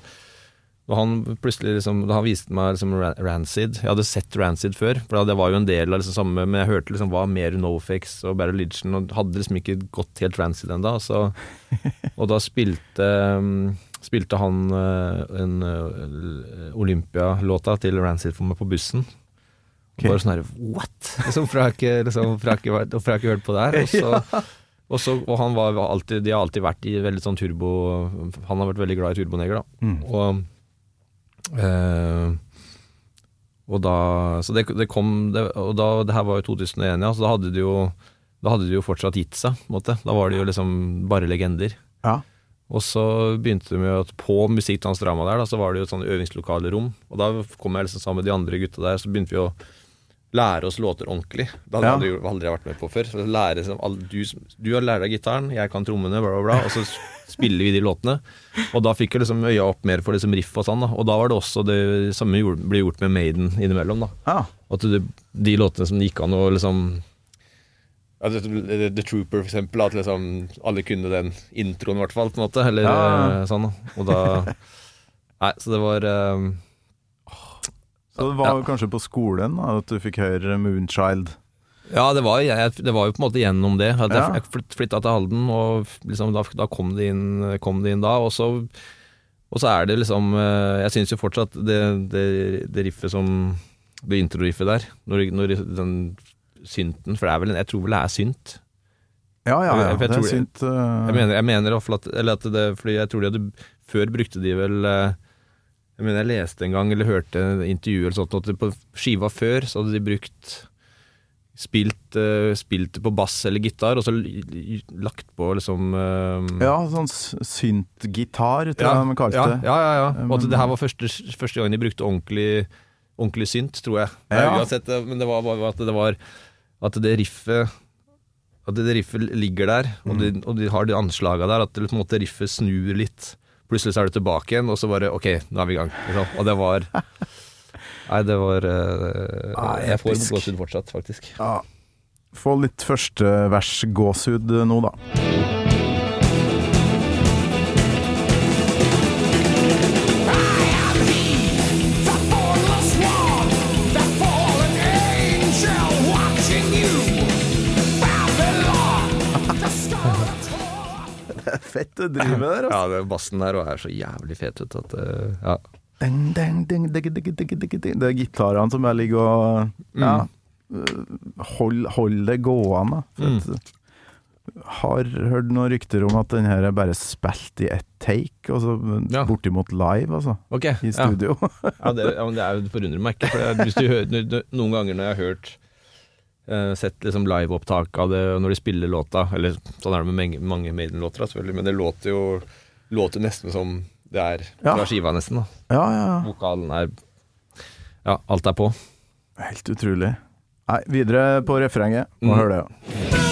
og han plutselig liksom Da han viste meg liksom Rancid Jeg hadde sett Rancid før, for det var jo en del av liksom samme Men jeg hørte liksom hva mer Nofix og Barry Lidgen, og hadde liksom ikke gått helt Rancid ennå. *laughs* Og da spilte um, Spilte han eh, en eh, Olympia-låta til Rancid for meg på bussen. Og Bare sånn her What?! *laughs* Liksom, for jeg ikke, liksom, jeg ikke, vært- jeg ikke hørt på det her. Og, *laughs* så, og, så, og han var alltid De har alltid vært i veldig sånn turbo Han har vært veldig glad i turboneger, da. Mm. Og eh, Og da Så det, det kom det, Og da, det her var jo 2001, ja, så da hadde det jo Da hadde det jo fortsatt gitt seg, på en måte. Da var det jo liksom bare legender. Ja. Og så begynte det med at på Musikkdans Drama der, da, så var det jo et sånn øvingslokale rom. Og da kom jeg liksom sammen med de andre gutta der, så begynte vi å lære oss låter ordentlig. Det hadde Ja. jeg aldri, aldri vært med på før. Så lære, du, du har lært deg gitaren, jeg kan trommene, bla, bla, bla. Og så *laughs* spiller vi de låtene. Og da fikk jeg liksom øya opp mer for liksom riff og sånn. da Og da var det også det samme gjorde, ble gjort med Maiden innimellom. da Ja. At det, de låtene som gikk an å liksom ja, The, The Trooper, for eksempel. At liksom alle kunne den introen, i hvert fall. På en måte Eller Ja, eh, sånn. da. Og da *laughs* Nei, så det var eh, Så det var Ja. kanskje på skolen da, at du fikk høre Moonchild. Ja, det var, jeg, det var jo på en måte gjennom det. At Ja. jeg flyt- flytta til Halden, og liksom, da, da kom, det inn, kom det inn da. Og så, og så er det liksom eh, Jeg syns jo fortsatt det, det, det riffet som Det intro-riffet der, når, når den synten For det er vel en Jeg tror vel det er synt. Ja, ja, ja. Jeg- jeg Det er synt. Uh... Jeg mener, jeg mener at, at det, fordi jeg tror de hadde Før brukte de vel eh, Jeg mener jeg leste en gang, eller hørte en intervju eller sånt, at på skiva før så hadde de brukt Spilt, uh, spilt på bass eller gitar, og så lagt på liksom uh, Ja, sånn synt-gitar, tror ja, jeg de kalte ja, det. ja, ja, ja. Og at det her var første, første gang de brukte ordentlig, ordentlig synt, tror jeg. Ja. Uansett, det men det var bare at det var At det riffet At det riffet ligger der, og, de, og de har de anslaga der, at det, på en måte riffet snur litt. Plutselig så er det tilbake igjen, og så bare Ok, nå er vi i gang. Liksom. Og det var *laughs* Nei, det var uh, ah, Jeg får gåsehud fortsatt, faktisk. Ja. Få litt første vers gåsehud nå, da. fett å drive med der. *laughs* Altså. Ja, den bassen der er så jævlig fet ut at Ja. Det er gitarene som jeg ligger og Ja. Mm. Eh, hold, hold det gående. Mm. Har hørt noen rykter om at den her er bare spilt i ett take, altså ja. bortimot live, altså. Okay, I studio. Ja. ja, det, ja det, er, forundrer meg ikke. For jeg, hører, noen ganger når jeg har hørt eh, Sett liksom liveopptak av det når de spiller låta Eller sånn er det med mange, mange Maiden-låter, selvfølgelig, men det låter jo låter nesten som det er Ja. skiva, nesten. da Ja, ja, ja. Vokalen er Ja, alt er på. Helt utrolig. Nei, videre på refrenget. Må Mm. høre det. ja.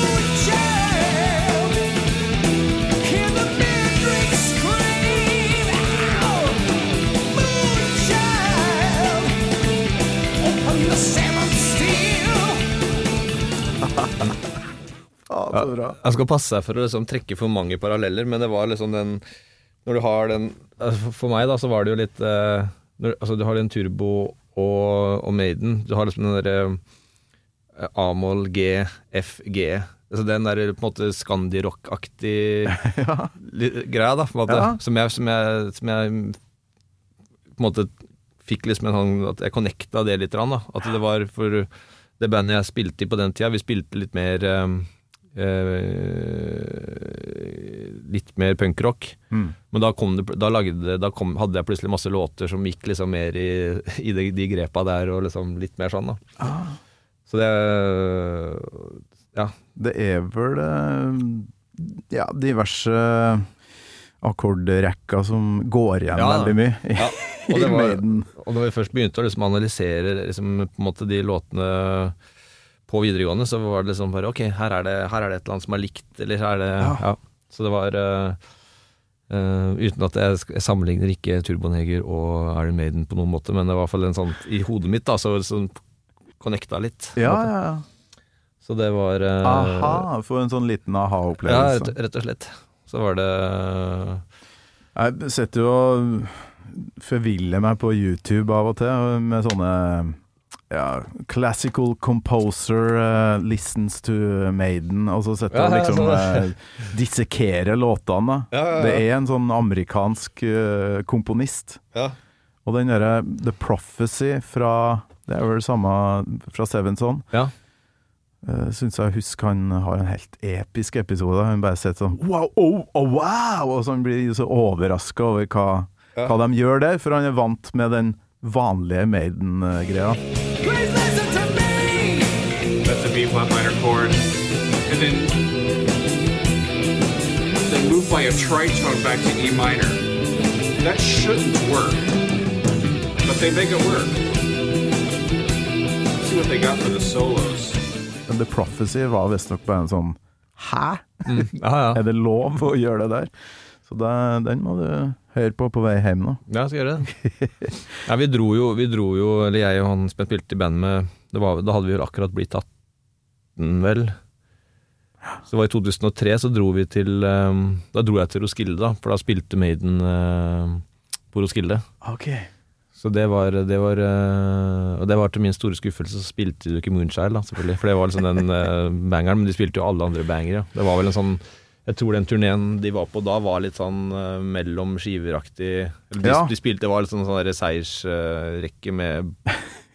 Ja, så bra. Jeg skal passe seg for å liksom trekke for mange paralleller, men det var liksom den Når du har den altså For meg, da, så var det jo litt eh, når, Altså, du har den Turbo og, og Maiden. Du har liksom den derre eh, A-moll, G, F, G. Altså den der på en måte Scandi-rock-aktig *laughs* ja. greia, da, på en måte. Ja. Som, jeg, som, jeg, som jeg på en måte fikk liksom en sånn At jeg connecta det litt. Da. At det var for det bandet jeg spilte i på den tida. Vi spilte litt mer eh, eh, Litt mer punkrock. Mm. Men da, kom det, da, lagde, da kom, hadde jeg plutselig masse låter som gikk liksom mer i, *laughs* i de, de grepa der, og liksom litt mer sånn, da. Ah. Så det Ja. Det er vel eh, ja, diverse akkordrekker som går igjen Ja, veldig mye i, ja. Og, *laughs* det var, og når vi først begynte å liksom analysere liksom, på en måte de låtene på videregående, så var det liksom bare Ok, her er det, her er det et eller annet som er likt, eller her er det Ja. Ja. Så det var uh, uh, Uten at jeg, sk- jeg sammenligner ikke Turboneger og Iron Maiden på noen måte, men det var i hvert fall en sånn I hodet mitt, da, så sånn connecta litt. på en Ja, måte. ja, ja. Så det var uh, Aha, for en sånn liten Ja, aha-opplevelse. rett, rett og slett. Så var det Jeg setter jo og forviller meg på YouTube av og til med sånne ja, classical composer uh, listens to Maiden, og så sitter han ja, liksom sånn. uh, dissekerer låtene. Ja. Det er en sånn amerikansk uh, komponist. Ja. Og den derre The Prophecy fra Det er vel samme fra Sevenson. Ja. Uh, Syns jeg husker han har en helt episk episode. Han bare sitter sånn wow, oh, oh, wow! Og så han blir så overraska over hva, hva de gjør der, for han er vant med den vanlige Maiden-greia. Flat minor chord. And then then move by a tritone back to E minor. That shouldn't work. But they make it work. Let's see what they got for the solos. The Prophecy var visstnok bare en sånn Hæ? *laughs* Ja, ja. Er det lov å gjøre det der? Så det, den må du høre på på vei hjem nå. Ja, jeg skal gjøre det. *laughs* ja, vi dro jo, vi dro jo eller jeg og han spilte i band med, det var, da hadde vi vel akkurat blitt 18, vel. Så det var i 2003, så dro vi til eh, Da dro jeg til Roskilde, da, for da spilte Maiden eh, på Roskilde. Okay. Så det var, det var eh, Og det var til min store skuffelse, så spilte de ikke Moonchild, da, selvfølgelig. For det var liksom den eh, bangeren, men de spilte jo alle andre bangere. Det var vel en sånn Jeg tror den turneen de var på da, var litt sånn uh, mellom skiveraktig eller de, Ja. de spilte, Det var litt sånn, sånn der seiersrekke med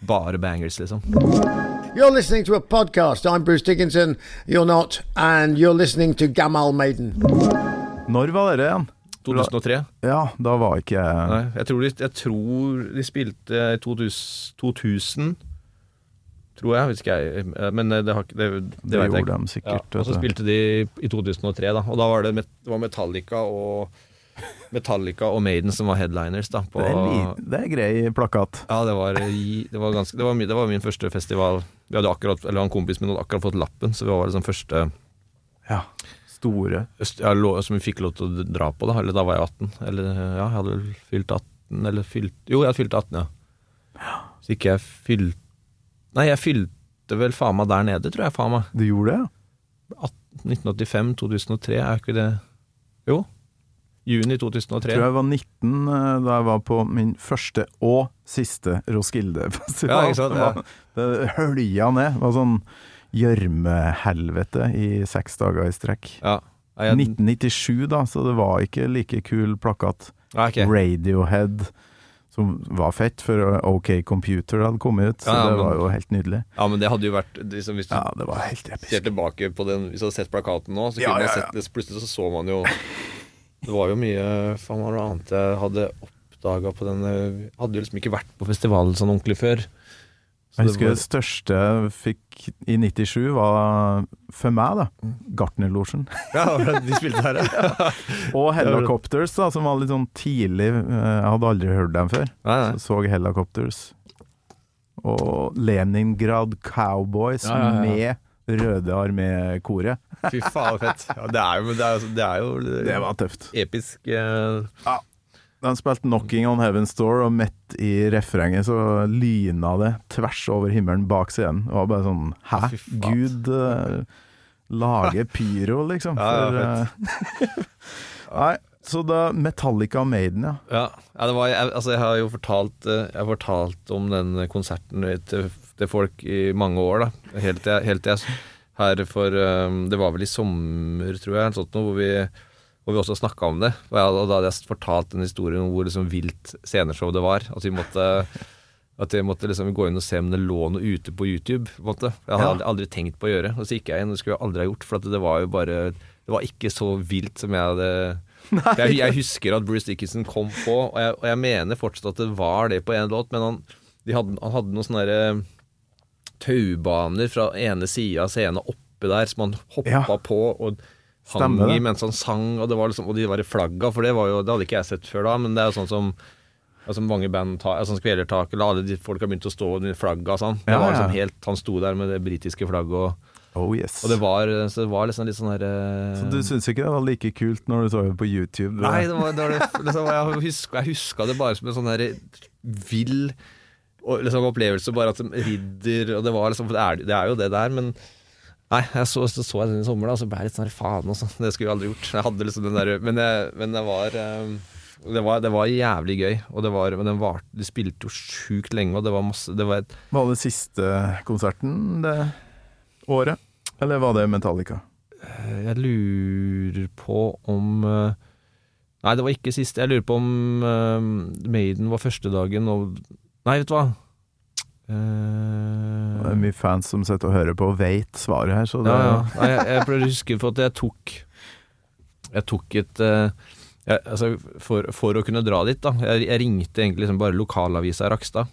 bare bangers, liksom. You're listening to a podcast. I'm Bruce Dickinson. You're not. And you're listening to Gamal Maiden. Når var dere igjen? 2003. Ja, da var ikke jeg Nei, jeg tror de, jeg tror de spilte i 2000, 2000 Tror jeg, hvis ikke jeg Men det, har det, det, Det vet jeg gjorde ikke. de Ja, og så spilte de i 2003, da. Og da var det, det var Metallica og Metallica og Maiden som var headliners, da. På, det, er liten, det er grei plakat. ja, det var, det var ganske det var, det var min første festival. Vi hadde akkurat, eller En kompis min hadde akkurat fått lappen, så vi var liksom første Ja. Store. ja, som vi fikk lov til å dra på. Da Eller da var jeg 18. Eller ja, jeg hadde vel fylt 18, eller fylt Jo, jeg hadde fylt 18, ja. Så ikke jeg fylte Nei, jeg fylte vel faen meg der nede, tror jeg. faen meg Du gjorde det? 1985-2003, er ikke det Jo. Juni 2003. Jeg tror jeg var 19 eh, da jeg var på min første og siste Roskilde-festival. Ja, ikke sant, ja. Det, var- det hølja ned. Det var sånn gjørmehelvete i seks dager i strekk. Ja. Jeg- 1997, da, så det var ikke like kul plakat. Ja, okay. Radiohead, som var fett, for OK Computer hadde kommet ut. Så Ja, ja, det var jo helt nydelig. Ja, men det hadde jo vært liksom, Hvis du Ja, det var helt ser tilbake på den Hvis du hadde sett plakaten nå, så kunne man sett det Plutselig så så man jo *laughs* Det var jo mye Faen, meg var det annet jeg hadde oppdaga på den hadde jo liksom ikke vært på festivalen sånn ordentlig før. Så Jeg det husker var- det største jeg fikk i 97 var for meg, da. Gartnerlosjen. Ja, de spilte her, ja. *laughs* Og Helicopters, da, som var litt sånn tidlig. eh, Jeg hadde aldri hørt dem før. Nei, nei. Så så Helicopters. Og Leningrad Cowboys Ja, ja, ja. med Røde Armé-koret. Fy faen, fett. Ja, det er jo, det er, det er jo Det var tøft. episk. eh, De spilte 'Knocking on Heaven's Door', og midt i refrenget så lyna det tvers over himmelen bak scenen. Det var bare sånn Hæ? Gud eh, lager pyro, liksom. Ja, ja, For, eh, *laughs* Nei, så da Metallica og Maiden, ja. Ja, ja det var, jeg, altså jeg har jo fortalt, eh, jeg har fortalt om den konserten til, til folk i mange år, da. Helt til jeg, helt til jeg her for um, Det var vel i sommer, tror jeg, sånt noe, hvor vi, hvor vi også snakka om det. Og, jeg, og da hadde jeg fortalt en historie om hvor liksom vilt sceneshow det var. At vi måtte at jeg måtte liksom gå inn og se om det lå noe ute på YouTube. på måte. Jeg hadde Ja. aldri, tenkt på å gjøre. Og så gikk jeg inn, det skulle jeg aldri ha gjort. For det var jo bare Det var ikke så vilt som jeg hadde *laughs* jeg, jeg husker at Bruce Dickinson kom på, og jeg, og jeg mener fortsatt at det var det på en låt, men han, de hadde, han hadde noen sånne der, eh, taubaner fra ene sida av scenen oppe der, som han hoppa Ja. på og hang Stemmer i mens han sang, og, det var liksom, og de var i flagga, for det, var jo, det hadde ikke jeg sett før da, men det er jo sånn som Altså mange band tar, altså Kvelertak, eller alle de folk har begynt å stå i flagga sånn. Det Ja, liksom helt, Han sto der med det britiske flagget, og, Oh yes. og det var, så det var liksom litt sånn herre Så du syns ikke det var like kult når du så det på YouTube? Nei, det var, det var liksom, jeg, huska, jeg huska det bare som en sånn der vill liksom opplevelse, bare at de ridder Og det var liksom, det er, det er jo det der, men Nei, jeg så, så, så jeg den i sommer, da, og så ble jeg litt sånn faen også. Det skulle jeg aldri gjort. Jeg hadde liksom den der, men, jeg, men det var eh, det var, det var jævlig gøy, og det var, men den var, de spilte jo sjukt lenge, og det var masse Det var et Var det siste konserten det året? Eller var det Metallica? Jeg lurer på om eh, Nei, det var ikke siste. Jeg lurer på om eh, Maiden var første dagen og Nei, vet du hva? Uh, Det er mye fans som sitter og hører på og veit svaret her, så det ja, ja. Nei, jeg, jeg prøver å huske for at jeg tok Jeg tok et uh, jeg, altså, for, for å kunne dra dit, da. Jeg, jeg ringte egentlig liksom bare lokalavisa i Rakstad.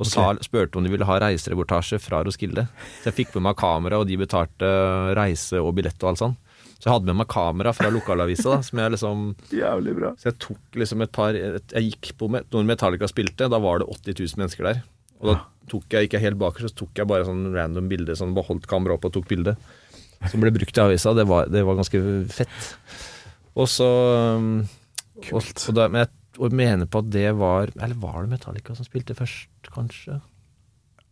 Og okay. spurte om de ville ha reisereportasje fra Roskilde. Så jeg fikk med meg kamera, og de betalte reise og billett og alt sånn. Så jeg hadde med meg kamera fra lokalavisa, som jeg liksom Jævlig bra. Så jeg tok liksom et par et, Jeg gikk på når Metallica spilte, da var det 80 000 mennesker der. Og da tok jeg, gikk jeg helt bakerst, så tok jeg bare sånn random bilde, sånn bare holdt kameraet opp og tok bilde. Som ble brukt i avisa. Det var, det var ganske fett. Og så Kult. og, og da, Men jeg og mener på at det var Eller var det Metallica som spilte først, kanskje?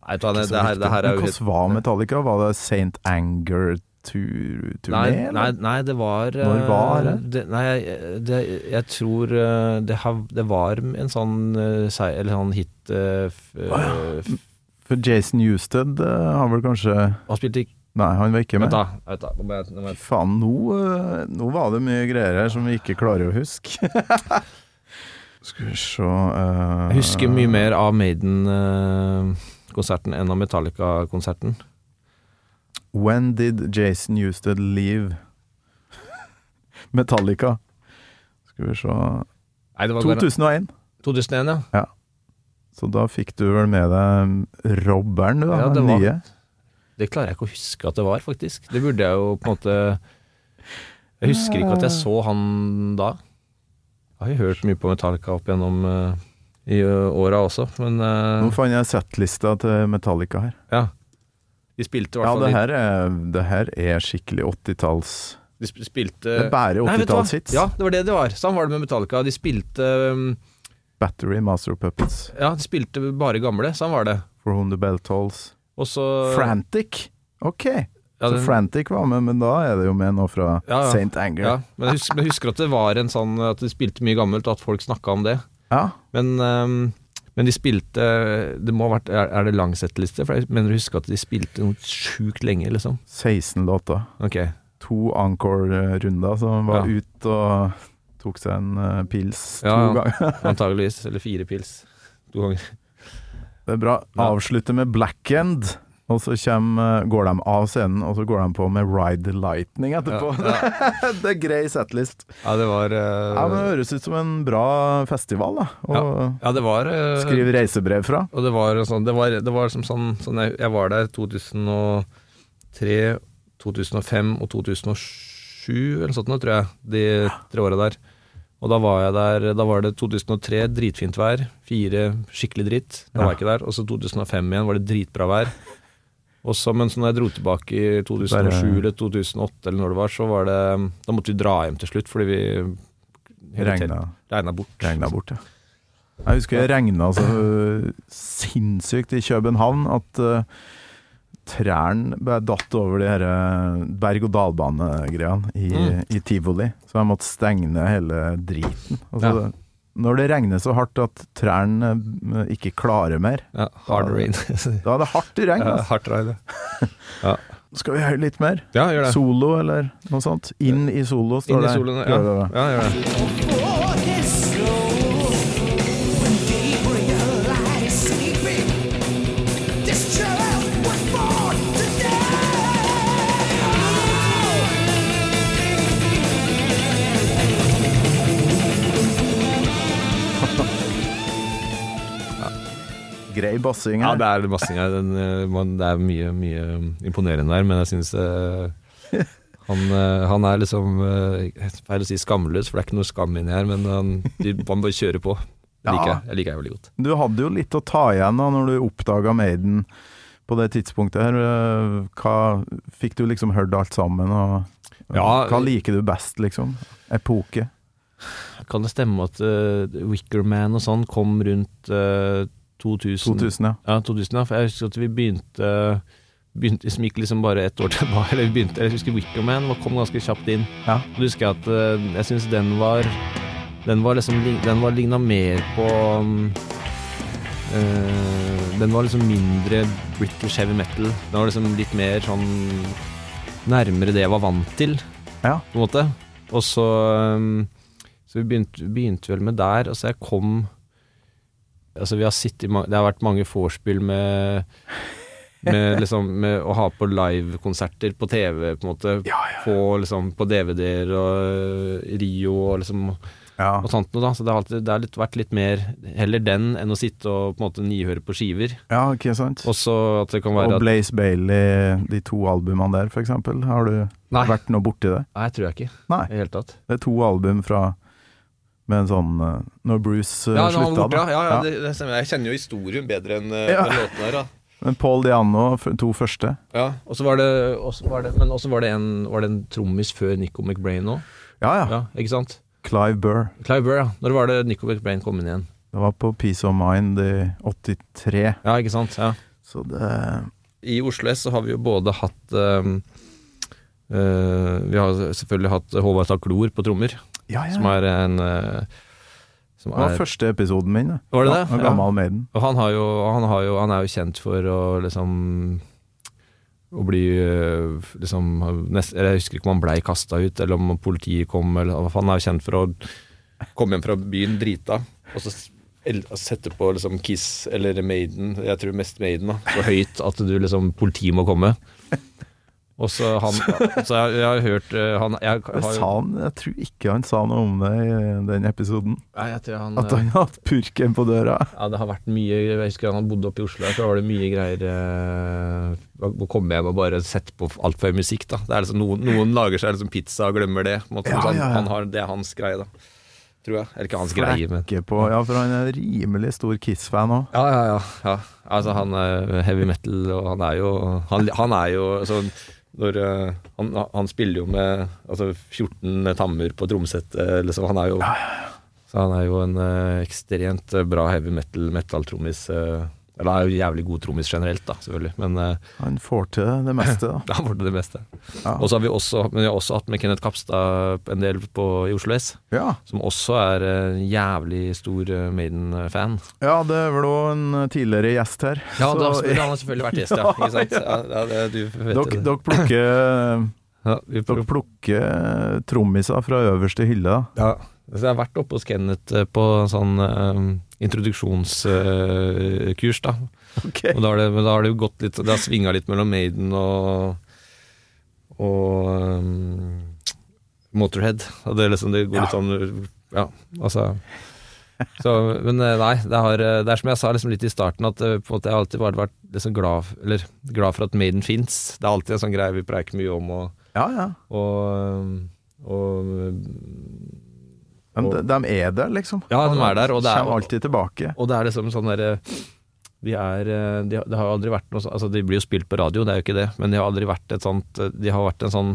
Nei, det, det, her, det her er jo hvordan var Metallica? Var det St. Anger-turné? Nei, nei, nei, det var Når eh, var det? det? Nei, det, jeg tror eh, det, har, det var en sånn eh, Eller sånn hit f, f, For Jason Newsted har vel kanskje Han spilte ikke Nei, han var ikke med. Da. Da. Nå må jeg- nå må jeg- Faen, nå, nå var det mye greier her som vi ikke klarer å huske. *laughs* Skal vi se uh, Jeg husker mye mer av Maiden-konserten enn av Metallica-konserten. When did Jason Newsted leave Metallica? Skal vi se Nei, det var 2001. 2001, ja. Så da fikk du vel med deg robberen, du, da? Ja, det var- nye. Det klarer jeg ikke å huske at det var, faktisk. Det burde jeg jo på en måte Jeg husker ikke at jeg så han da. Jeg har hørt mye på Metallica opp gjennom uh, i uh, åra også, men uh, Nå fant jeg settlista til Metallica her. ja. De spilte i Ja, hvert fall det her er, det her er skikkelig 80-talls De sp- spilte Det er bare Nei, vet du hva? 80-tallshits. Ja, det var det det var. Sånn var det med Metallica. De spilte um, Battery, Master of Puppets, Ja, de spilte bare gamle. Sånn var det. For Whom the Bell Tolls. Og så Frantic! Ok, ja, så Frantic var med, men da er det jo med noe fra Ja, ja. St. Anger. Ja, men jeg husker, men jeg husker at det var en sånn At de spilte mye gammelt, og at folk snakka om det. Ja. Men, ehm, men de spilte Det må ha vært Er, det lang settliste? For jeg mener å huske at de spilte noe sjukt lenge, liksom. 16 låter. Okay. to encore-runder, han var Ja. ut og tok seg en eh, pils Ja, to ganger. *laughs* Antageligvis. Eller fire pils. To ganger. Det er bra. Avslutte med Black End, og så kommer, eh, går de av scenen, og så går de på med Ride the Lightning etterpå. Ja, *laughs* det er grei setlist. Ja, det var uh... Ja, men Det høres ut som en bra festival, da. Og Ja, det var uh... skrive reisebrev fra. Og det var sånn Det var, det var som sånn, sånn jeg, jeg var der 2003, 2005 og 2007 eller sånt noe, tror jeg. De tre åra der. Og da var jeg der Da var det 2003, dritfint vær. Fire skikkelig dritt. Da var jeg ikke der. Og så 2005 igjen var det dritbra vær. Og så, men så når jeg dro tilbake i 2007 Bare- eller 2008 eller når det var, så var det Da måtte vi dra hjem til slutt fordi vi Regna, bort. regna bort, ja. Jeg husker det regna så sinnssykt i København at uh, trærne bare datt over de her eh, berg-og-dal-bane-greiene i, Mm. i tivoli. Så jeg måtte stenge ned hele driten. Altså, Ja. Når det regner så hardt at trærne eh, ikke klarer mer, Ja, hard rain. *laughs* da er det hardt regn. ja, Altså. hardt regn, *laughs* ja. Skal vi høre litt mer? Ja, gjør det. Solo, eller noe sånt? Inn i solo, står Inn i det. solen, ja. Ja, gjør det. Grei bassing Ja, det er. Den, eh, man, det er mye, mye imponerende der, men jeg syns han, eh, han er liksom eh, Feil å si skamløs, for det er ikke noe skam inni her, men han, de, han bare kjører på. Jeg liker Ja. jeg. Liker jeg veldig godt. Du hadde jo litt å ta igjen da når du oppdaga Maiden på det tidspunktet her. Eh, Hva, fikk du liksom hørt alt sammen? Og, Ja, hva liker du best, liksom? Epoke? Kan det stemme at uh, Wickerman og sånn kom rundt eh, 2000? 2000, ja. Ja, 2000, ja. For jeg husker at vi begynte Begynte som gikk liksom bare ett år tilbake. *laughs* Eller vi begynte, jeg husker Wickerman kom ganske kjapt inn. Ja. Og du husker jeg at eh, jeg syns den var Den var liksom Den var ligna mer på eh, Den var liksom mindre British heavy metal. Den var liksom litt mer sånn nærmere det jeg var vant til, Ja. på en måte. Og så um, Så vi begynte, begynte vel med der. Altså, jeg kom Altså, vi har sittet Det har vært mange vorspiel med med, *laughs* liksom, med å ha på livekonserter på TV, på en måte. Få liksom på DVD-er og øh, Rio og liksom ja. og sånt noe, da. Så det har, alltid, det har litt, vært litt mer heller den enn å sitte og på en måte nihøre på skiver. Ja, ikke sant? Også at det kan være Og Blaze Bailey, de to albumene der, for eksempel. Har du Nei. vært noe borti det? Nei, tror jeg ikke Nei. i det hele tatt. Det er to album fra med en sånn eh, Når Bruce uh, Ja, slutta, borte, da. ja. ja, ja det, det stemmer. Jeg kjenner jo historien bedre enn ja. den låten her, da. Men Paul Diano, to første. Ja, og så var det, også var det Men også var det en, var det en trommis før Nico McBrain òg. Ja ja. Ja, ikke sant? Clive Burr. Clive Burr, ja. Når var det Nico McBrain kom inn igjen? Det var på Peace of Mind i 83. Ja, ikke sant? Ja. Så det I Oslo S så har vi jo både hatt eh, Vi har selvfølgelig hatt Håvard Taklor på trommer, Ja, ja. som er en eh, som Det var er, første episoden min. Da. Var det det? Ja, Ja. Og han, har jo, han, har jo, han er jo kjent for å liksom Å bli eh, liksom nest, Jeg husker ikke om han blei kasta ut, eller om politiet kom, eller. Han er jo kjent for å komme hjem fra byen drita, og så sette på liksom Kiss eller Maiden, jeg tror mest Maiden, da, så høyt at du liksom Politiet må komme. Og så han *laughs* Så jeg, jeg har hørt eh, han jeg, har, sa han, jeg tror ikke han sa noe om det i den episoden. Nei, jeg tror han, At han har hatt purken på døra. Ja, det har vært mye Jeg husker han bodde oppe i Oslo, så var det mye greier eh, Å komme hjem og bare sette på altfor høy musikk, da. Det er liksom noen, noen lager seg liksom pizza og glemmer det. På en måte. Ja, han, ja, ja. han har, det er hans greie, da. Tror jeg. Eller ikke hans greie, men på Ja, for han er rimelig stor Kiss-fan òg. ja, ja, ja, ja. Altså, han er heavy metal, og han er jo Han, han er jo altså, når, uh, han, han spiller jo med altså, 14 tammer på trommesettet, liksom. Han er jo Så han er jo en uh, ekstremt eh, bra heavy metal metal-trommis. eh, eller han er jo jævlig god trommis generelt, da, selvfølgelig. Men eh, Han får til det meste, da. *laughs* han får til det meste. Ja. Og så har vi også, men vi har også hatt med Kenneth Kapstad en del på, i Oslo S, Ja. som også er en jævlig stor eh, Maiden-fan. ja, det er vel òg en tidligere gjest her. Ja, Så- da, han har *laughs* selvfølgelig vært gjest, ja. Ikke sant? Ja, det, du vet Dere, det. dere plukker *laughs* Ja, vi plukker eh, trommiser fra øverste hylle. Ja, så jeg har vært oppe hos Kenneth eh, på sånn introduksjonskurs, da. Og da har, det, da har det jo gått litt Det har svinga litt mellom Maiden og og um, Motorhead. Og det, liksom, det går litt sånn Ja, altså så, Men eh, nei, det, har, eh, det er som jeg sa liksom litt i starten, at eh, på en måte jeg har alltid vært liksom glad, eller, glad for at Maiden fins. Det er alltid en sånn greie vi preiker mye om. og Ja, ja. og, og Men de, de er der, liksom. Ja, de er der, og det er- Kommer alltid tilbake. Og det er liksom sånn derre de er de, de, har- aldri vært noe Altså, de blir jo spilt på radio, det er jo ikke det, men de har aldri vært et sånt eh, De har vært en sånn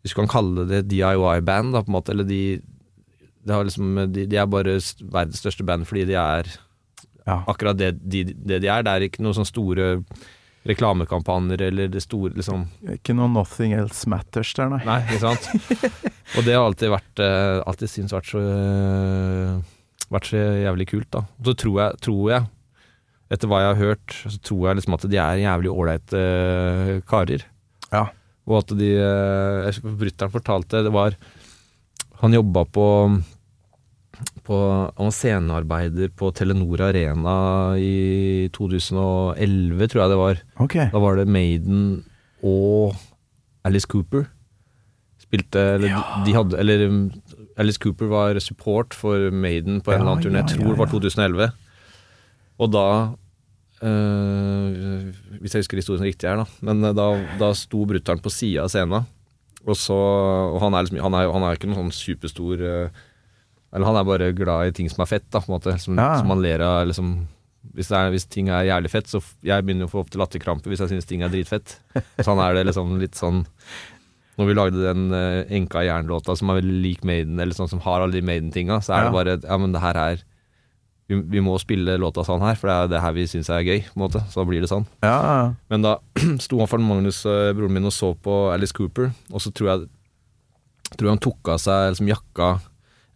Hvis du kan kalle det DIY-band, da, på en måte, eller de de, har liksom, de, er bare verdens største band fordi de er Ja. akkurat det de, det de er. Det er ikke noen sånne store reklamekampanjer eller det store liksom Ikke noe 'nothing else matters' der, nei. Nei, ikke sant? *laughs* Og det har alltid vært uh, Alltid syntes vært så eh, Vært så jævlig kult, da. Og Så tror jeg, tror jeg etter hva jeg har hørt, så tror jeg liksom at de er jævlig ålreite eh, karer. Ja. Og at de uh, Brutter'n fortalte Det var Han jobba på på, scenearbeider på Telenor Arena i 2011, tror jeg det var. Okay. Da var det Maiden og Alice Cooper. Spilte Eller ja. de hadde Eller um, Alice Cooper var support for Maiden på en Ja, eller annen turné. Jeg tror det var 2011. Og da øh, Hvis jeg husker historien riktig her, da. Men øh, da, da sto brutter'n på sida av scenen. Og så Og han er liksom Han er, han er ikke noen sånn superstor øh, Eller han er bare glad i ting som er fett, da, på en måte. Som, Ja. som han ler av, liksom hvis, det er, hvis ting er jævlig fett, så jeg begynner å få opp til latterkrampe hvis jeg synes ting er dritfett. Så han er det liksom litt sånn Når vi lagde den uh, Enka jernlåta som er veldig lik Maiden, eller sånn som har alle de Maiden-tinga, så er Ja. det bare Ja, men det her er vi, vi må spille låta sånn her, for det er det her vi syns er gøy. Så da blir det sånn. Ja, ja. Men da *clears throat* sto han for Magnus, eh, broren min, og så på Alice Cooper, og så tror jeg Tror jeg han tok av seg liksom jakka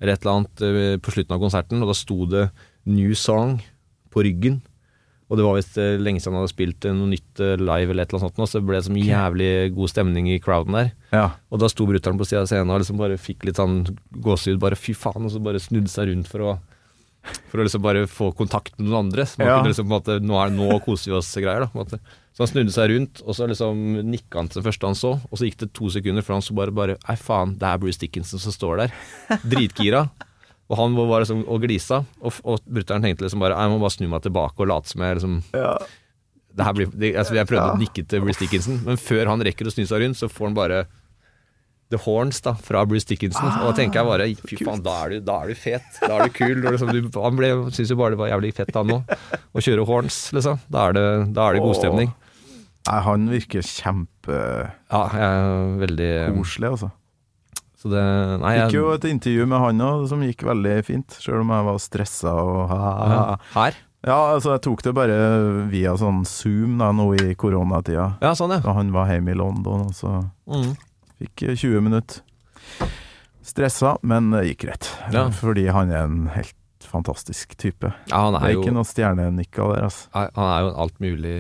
eller et eller annet eh, på slutten av konserten, og da sto det 'New Song' på ryggen. Og det var visst eh, lenge siden han hadde spilt eh, noe nytt live, eller et eller annet sånt, så det ble så mye jævlig god stemning i crowden der. ja. Og da sto brutter'n på sida av scenen og liksom bare fikk litt sånn gåsehud, bare fy faen, og så bare snudde seg rundt for å for å liksom bare få kontakt med noen andre. Så man Ja. kunne liksom på en måte, nå, er, nå koser vi oss-greier. da på en måte. Så han snudde seg rundt, og så liksom nikka han til det første han så. Og så gikk det to sekunder før han så bare bare Ei, faen, det er Bruce Dickinson som står der. Dritgira. Og han var liksom, og glisa. Og, og brutter'n tenkte liksom bare Jeg må bare snu meg tilbake og late som jeg liksom det her blir, det, altså Jeg prøvde å nikke til Bruce Dickinson, men før han rekker å snu seg rundt, så får han bare The Horns da, fra Bruce Dickinson. og da tenker jeg bare fy faen, da er du, da er du fet. Da er du kul. Liksom, du, han ble, syntes jo bare det var jævlig fett, han òg. Å kjøre horns, liksom. Da er det, da er det god stemning. Nei, han virker kjempe Ja, jeg er veldig altså. Så det Nei, Fikk jo et intervju med han òg, som gikk veldig fint, sjøl om jeg var stressa og Her? Ja, altså, jeg tok det bare via sånn Zoom da, nå i koronatida. Ja, sånn, ja. Da han var hjemme i London, og så Mm. fikk 20 minutter. Stressa, men det gikk greit. Ja. Fordi han er en helt fantastisk type. ja han er, Det er er jo ikke noe stjernenikka der, altså. Han er jo en alt mulig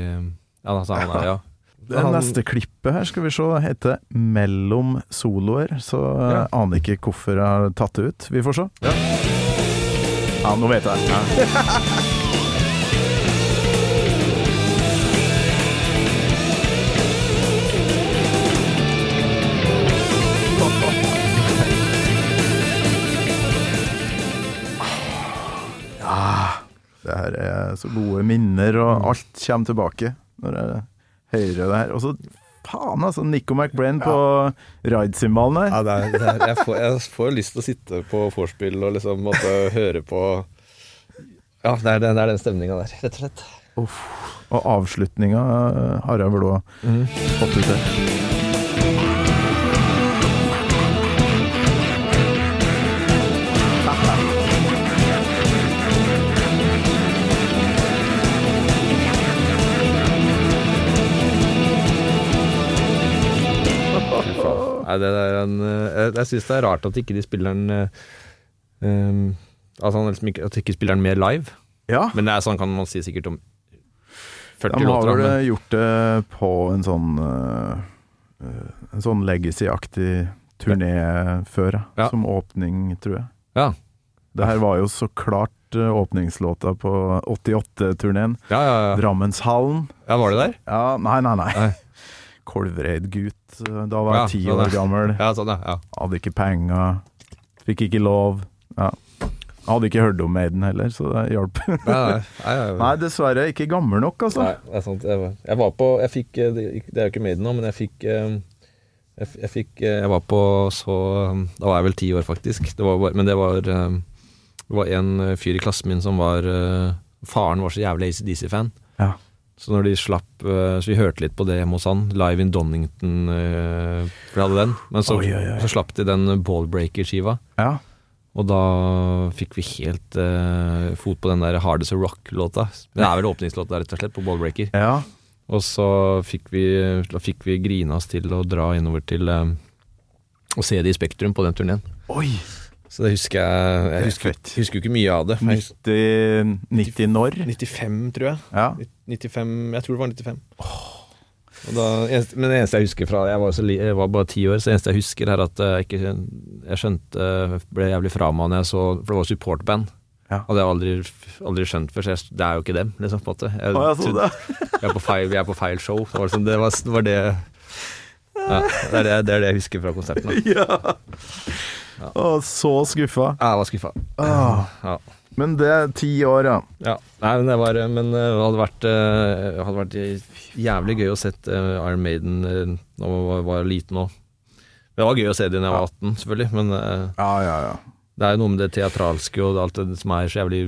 Ja, altså, han er ja. *laughs* Det neste klippet her skal vi se heter 'Mellom soloer', så jeg Ja. aner ikke hvorfor jeg har tatt det ut. Vi får se. Ja, nå vet jeg. Ja, *laughs* det her er så gode minner, og alt kommer tilbake når jeg hører det her. Og så faen, altså. Nico McBrain på ride-symbalen der. Ja, det er, det er, jeg, får, jeg får lyst til å sitte på vorspiel og liksom måtte høre på Ja, det er, det er den stemninga der, rett og slett. Og avslutninga eh, har jeg en, eh, jeg jeg syns det er rart at ikke de spiller den um, Altså han liksom ikke, At ikke spiller den mer live. Ja, Men det er sånn kan man si sikkert om 40 de har låter. da, vel men- gjort det på en sånn eh, en sånn legacy-aktig turné før, ja. Som åpning, tror jeg. Ja. Det her var jo så klart åpningslåta på 88-turneen. Ja, ja, ja. Drammenshallen. ja, var det der? Ja, nei, nei, nei. Nei. Kolvreid-gutt. eh, Da var jeg ti sånn, år gammel. Ja, sånn, ja. ja. Hadde ikke penger. Fikk ikke lov. Ja. Hadde ikke hørt om Maiden heller, så det hjalp. Nei, nei, nei, nei, *laughs* Nei, dessverre ikke gammel nok, altså. Nei, det er sant. Jeg var, på Jeg fikk eh, Det er jo ikke Maiden nå, men jeg fikk eh, jeg, jeg fikk Jeg var på så Da var jeg vel ti år, faktisk. Det var, men det var Det var en fyr i klassen min som var Faren var så jævlig ACDC-fan. Ja. Så når de slapp eh, Så vi hørte litt på det hjemme hos han. Live in Donington, eh, for de hadde den. Men så, Oi, oi, oi. så slapp de den Ballbreaker-skiva. Ja. Og da fikk vi helt eh, fot på den der Hard As A Rock-låta. Det er vel åpningslåta, rett og slett, på Ballbreaker. ja. Og så fikk vi, da fikk vi grina oss til å dra innover til eh, Å se det i Spektrum på den turneen. Så det husker jeg Jeg er husker, husker jo ikke mye av det. 90, 90 når? 95, tror jeg. Ja. 95, jeg tror det var 95. Og da, men det eneste jeg husker fra Jeg var, så jeg var bare ti år, så det eneste jeg husker, er at jeg ikke Jeg skjønte Ble jævlig fra meg når jeg så For det var supportband. Ja. Hadde jeg aldri, aldri skjønt før, så jeg, det er jo ikke dem, liksom. på en måte jeg, oh, jeg trodde- det. vi, er på feil, vi er på feil show. Det var, liksom, det, var, det, var det ja, det, er det, det er det jeg husker fra konserten. da. *laughs* Ja. Å, så skuffa. Ja, Jeg var skuffa. Åh. Ja. Men det er ti år, ja. Ja, nei, men det var Men eh, det hadde vært, eh, det hadde vært jævlig gøy å sett eh, Iron Maiden eh, da man var, liten òg. Det var gøy å se det da jeg var 18, selvfølgelig, men eh, Ja, ja, ja. det er jo noe med det teatralske og alt det som er så jævlig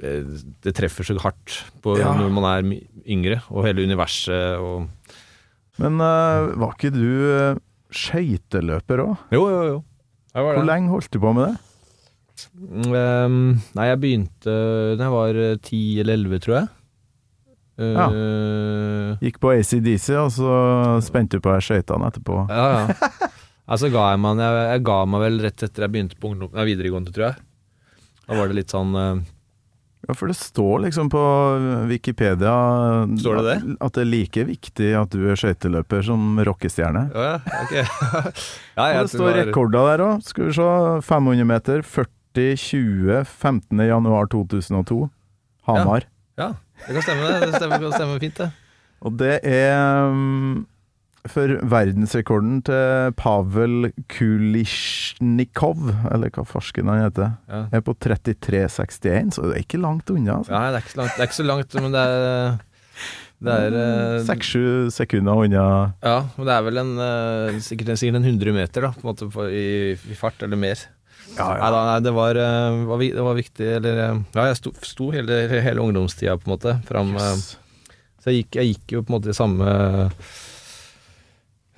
eh, Det treffer så hardt på når man er yngre, og hele universet og Men uh, var ikke du skøyteløper òg? Jo, jo, jo. Hvor lenge holdt du på med det? Um, nei, jeg begynte da jeg var ti 10 eller 11, tror jeg. Ja. Eh, Gikk på ACDC, og så spente du på deg skøytene etterpå. Ja, ja. Altså ga jeg meg jeg, jeg ga meg vel rett etter jeg begynte på ungdom, nei, videregående, tror jeg. Da var det litt sånn eh, Ja, for det står liksom på Wikipedia Står det det? At, at det er like viktig at du er skøyteløper som rockestjerne. Ja, ja, ok. *laughs* ja, Og det står rekorder der òg. Skal vi se. 500 meter, 40-20, 15. januar 2002. Hamar. Ja, det kan stemme. Det stemmer, det kan stemme fint, det. Og det er um, for verdensrekorden til Pavel Kulisjnikov, eller hva farsken han heter, Ja. er på 33,61, så det er ikke langt unna. Altså. Nei, det er langt, det er ikke så langt men det er Det er eh, Seks-sju sekunder unna. Ja, men det er vel en eh, sikkert, sikkert en 100 meter, da, på en måte, på, i, i fart, eller mer. Ja, Nei, da, nei, det var, eh, var, det var viktig, eller eh, Ja, jeg sto, sto hele, hele ungdomstida, på en måte, fram eh, Yes. Så jeg gikk, jeg gikk jo på en måte i samme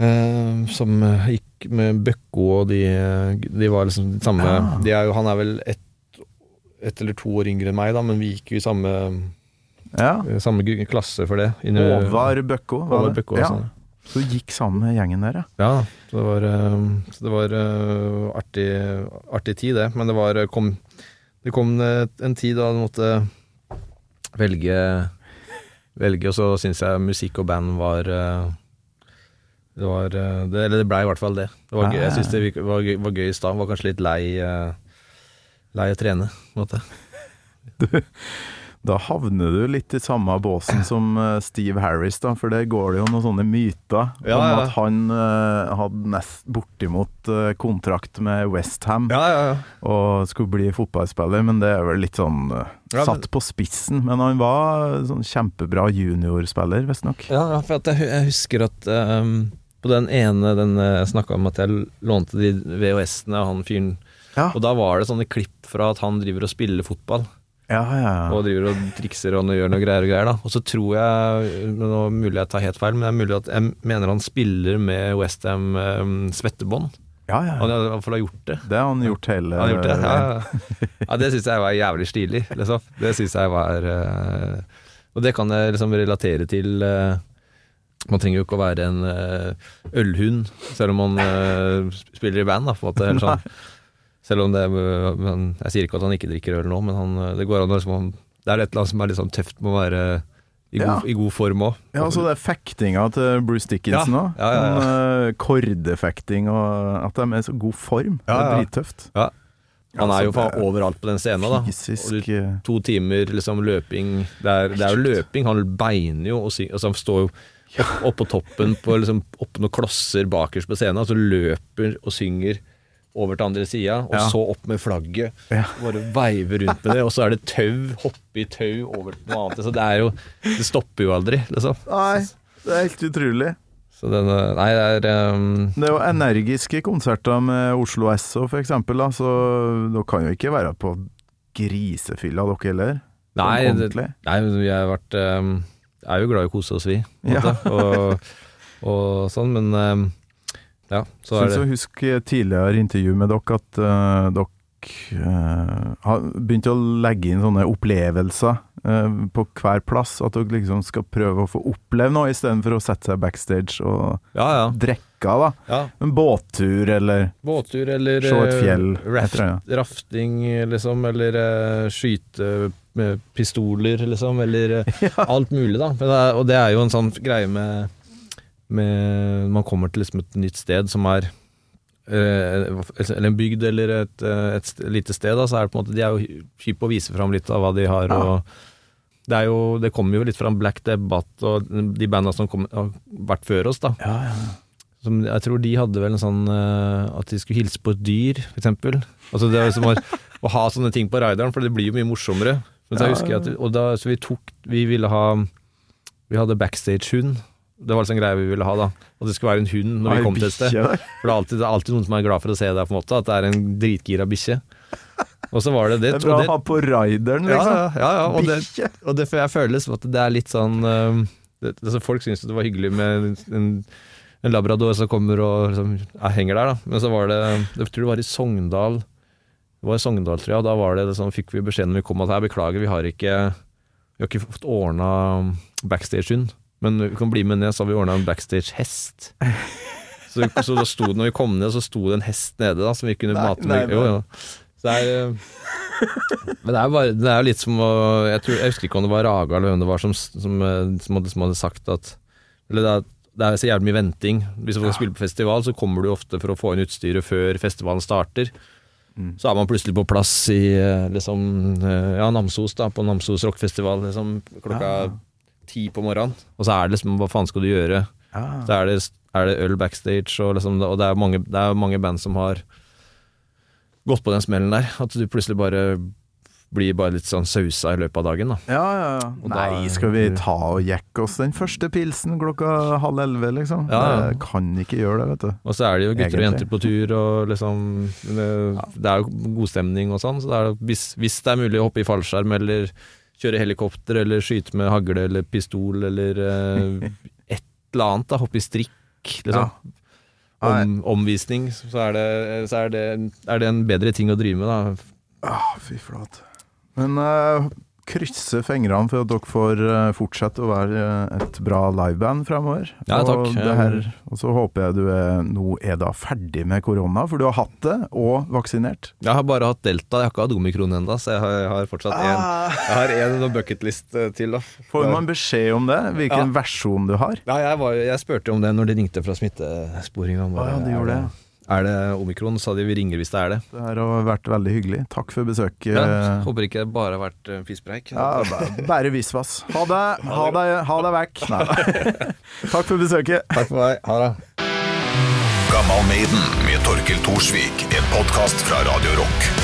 eh, Som eh, gikk med Bøkko og de eh, De var liksom de samme Ja. de er jo, Han er vel ett et eller to år yngre enn meg, da, men vi gikk jo i samme, Ja. samme klasse for det. Inni- Håvard Bøkko, var det? Bøkko, ja. Sånn. Så du gikk sammen med gjengen der, ja. Ja, så det var, så det var artig, artig tid, det. Men det var kom, Det kom en tid da du måtte velge Velge, og så syns jeg musikk og band var Det var eh, det, Eller det blei i hvert fall det. det var gøy. Jeg syns det var gøy, var gøy i stad. Var kanskje litt lei eh, Lei å trene, på en måte. *laughs* Da havner du litt i samme båsen *clears throat* som eh, Steve Harris, da, for det går det jo noen sånne myter Ja, om ja. at han uh, hadde nest bortimot uh, kontrakt med Westham Ja, ja, ja. og skulle bli fotballspiller, men det er vel litt sånn uh, satt på spissen. Men han var sånn kjempebra juniorspiller, visstnok. Ja, ja, for at jeg, jeg husker at ehm, på den ene den eh, jeg snakka om at jeg lånte de VHS-ene av han fyren, Ja. og da var det sånne klipp fra at han driver og spiller fotball, Ja, ja, og driver og trikser og gjør noe greier og greier, da. Og så tror jeg, nå er mulig jeg tar helt feil, men det er mulig at jeg mener han spiller med Westham um, svettebånd. ja, ja. Han har i hvert fall gjort det. Det har han gjort hele Han gjort det? Ja, ja. ja det syns jeg var jævlig stilig, liksom. Det syns jeg var uh, Og det kan jeg liksom relatere til eh, Man trenger jo ikke å være en eh, ølhund, selv om man eh, spiller i band, da, på en måte. Sånn. *laughs* Selv om det eh, men Jeg sier ikke at han ikke drikker øl nå, men han, det går an å liksom Det er et eller annet som er litt sånn tøft med å være I, Ja. god, i god form òg. Ja, altså det er fektinga til Bruce Dickinson òg. ja, ja, ja. Kordefekting og at de er med så god form. Det Ja, er ja. Han er jo Altså, faen er overalt på den scenen. da Fysisk To timer liksom løping. Det er, det er jo løping. Han beiner jo og og så han står jo opp, opp på toppen på liksom, opp noen klosser bakerst på scenen, og så løper og synger over til andre sida, og Ja. så opp med flagget. Ja. Bare veiver rundt med det, og så er det tau, hoppe i tau over til noe annet. Så det er jo Det stopper jo aldri, liksom. Nei, det er helt utrolig. Så den eh, Nei, det er um, Det er jo energiske konserter med Oslo SO for eksempel, da, så dere kan jo ikke være på grisefylla dere heller? Sånn Nei, det, nei vi har vært um, er jo glad i å kose oss, vi. Ja. og, og sånn, men um, ja, så er det å huske tidligere intervju med dere at uh, dere uh, har begynt å legge inn sånne opplevelser eh, på hver plass. At dere liksom skal prøve å få oppleve noe, istedenfor å sette seg backstage og Ja, ja. drikke. da. ja. En båttur eller Båttur eller Se et eh, fjell, raft, rafting, liksom, eller uh, skyte pistoler, liksom, eller *laughs* ja. alt mulig, da. Det er, og det er jo en sånn greie med, med Man kommer til liksom et nytt sted som er eh, eller en bygd eller et, eh, et lite sted, da, så er det på en måte De er jo hypp på å vise fram litt av hva de har. Ja. og det, er jo, det kommer jo litt fra Black Debate og de banda som kom, har vært før oss, da. Som, jeg tror de hadde vel en sånn eh, At de skulle hilse på et dyr, eksempel. Altså det er liksom å, å ha sånne ting på rideren, for det blir jo mye morsommere. Ja, at, og da, så vi tok Vi ville ha Vi hadde backstage-hund. Det var liksom en greie vi ville ha, da. At det skulle være en hund når vi kom til et sted. For det er, alltid, det er alltid noen som er glad for å se deg, på en måte. At det er en dritgira bikkje. Og så var det det. Det er bra det, å ha på rideren, liksom. ja, ja, ja, og det, og det, for jeg føler liksom at det er litt sånn det, altså Folk syns det var hyggelig med en, en labrador som kommer og liksom, henger der, da. Men så var det Jeg tror det var i Sogndal. Det var i Sogndal, tror jeg, og da var det sånn, fikk vi beskjed når vi kom at her, beklager, vi har ikke Vi har ikke fått ordna backstage-hund, men vi kan bli med ned, så har vi ordna en backstage-hest. Så, så da sto, det, når vi kom ned, så sto det en hest nede da, som vi kunne Nei, mate nei, med. Jo, jo. Så det er eh, men det er bare, det er litt som å jeg, tror, jeg husker ikke om det var Raga eller hvem det var som, som, eh, som, hadde, som hadde sagt at Eller det er, det er så jævlig mye venting. Hvis du skal spille på festival, så kommer du ofte for å få inn utstyret før festivalen starter. Mm. Så er man plutselig på plass i eh, liksom eh, Ja, Namsos, da, på Namsos rockfestival liksom, klokka Ja. ti på morgenen. Og så er det liksom Hva faen skal du gjøre? Ja. Så er det, er det øl backstage, og, liksom, og det, er mange, det er mange band som har gått på den smellen der. At du plutselig bare blir bare litt sånn sausa i løpet av dagen. da Ja, ja, ja. Og da- Nei, skal vi ta og jekke oss den første pilsen klokka halv elleve, liksom? Ja, ja. Jeg kan ikke gjøre det, vet du. Og så er det jo gutter og jenter på tur, og liksom Det, det er jo god stemning og sånn, så det er, hvis, hvis det er mulig å hoppe i fallskjerm eller kjøre helikopter eller skyte med hagle eller pistol eller eh, et eller annet, da, hoppe i strikk, liksom. Om, omvisning, så, er det, så er, det, er det en bedre ting å drive med, da. Ah, fy flate. Men uh, krysse fingrene for at dere får eh, fortsette å være eh, et bra liveband fremover. Ja, takk. Og, det her, og så håper jeg du er, nå er da ferdig med korona, for du har hatt det, og vaksinert. Jeg har bare hatt delta, jeg har ikke hatt omikron ennå, så jeg har, jeg har fortsatt én Ah. Jeg har en bucketlist eh, til, da. Får man beskjed om det? Hvilken versjon du har? Ja, jeg, var, jeg spurte om det når de ringte fra smittesporinga. Ah, ja, de gjorde det. Er det omikron? Sa de vi ringer hvis det er det. Det her har vært veldig hyggelig. Takk for besøket. Ja, håper ikke det bare har vært fispreik. Ja, bare, bare visvas. Ha det, ha deg, ha deg vekk. Nei. *laughs* Takk for besøket. Takk for meg. Ha det. Gammal Maiden med Torkel Thorsvik, en podkast fra Radio Rock.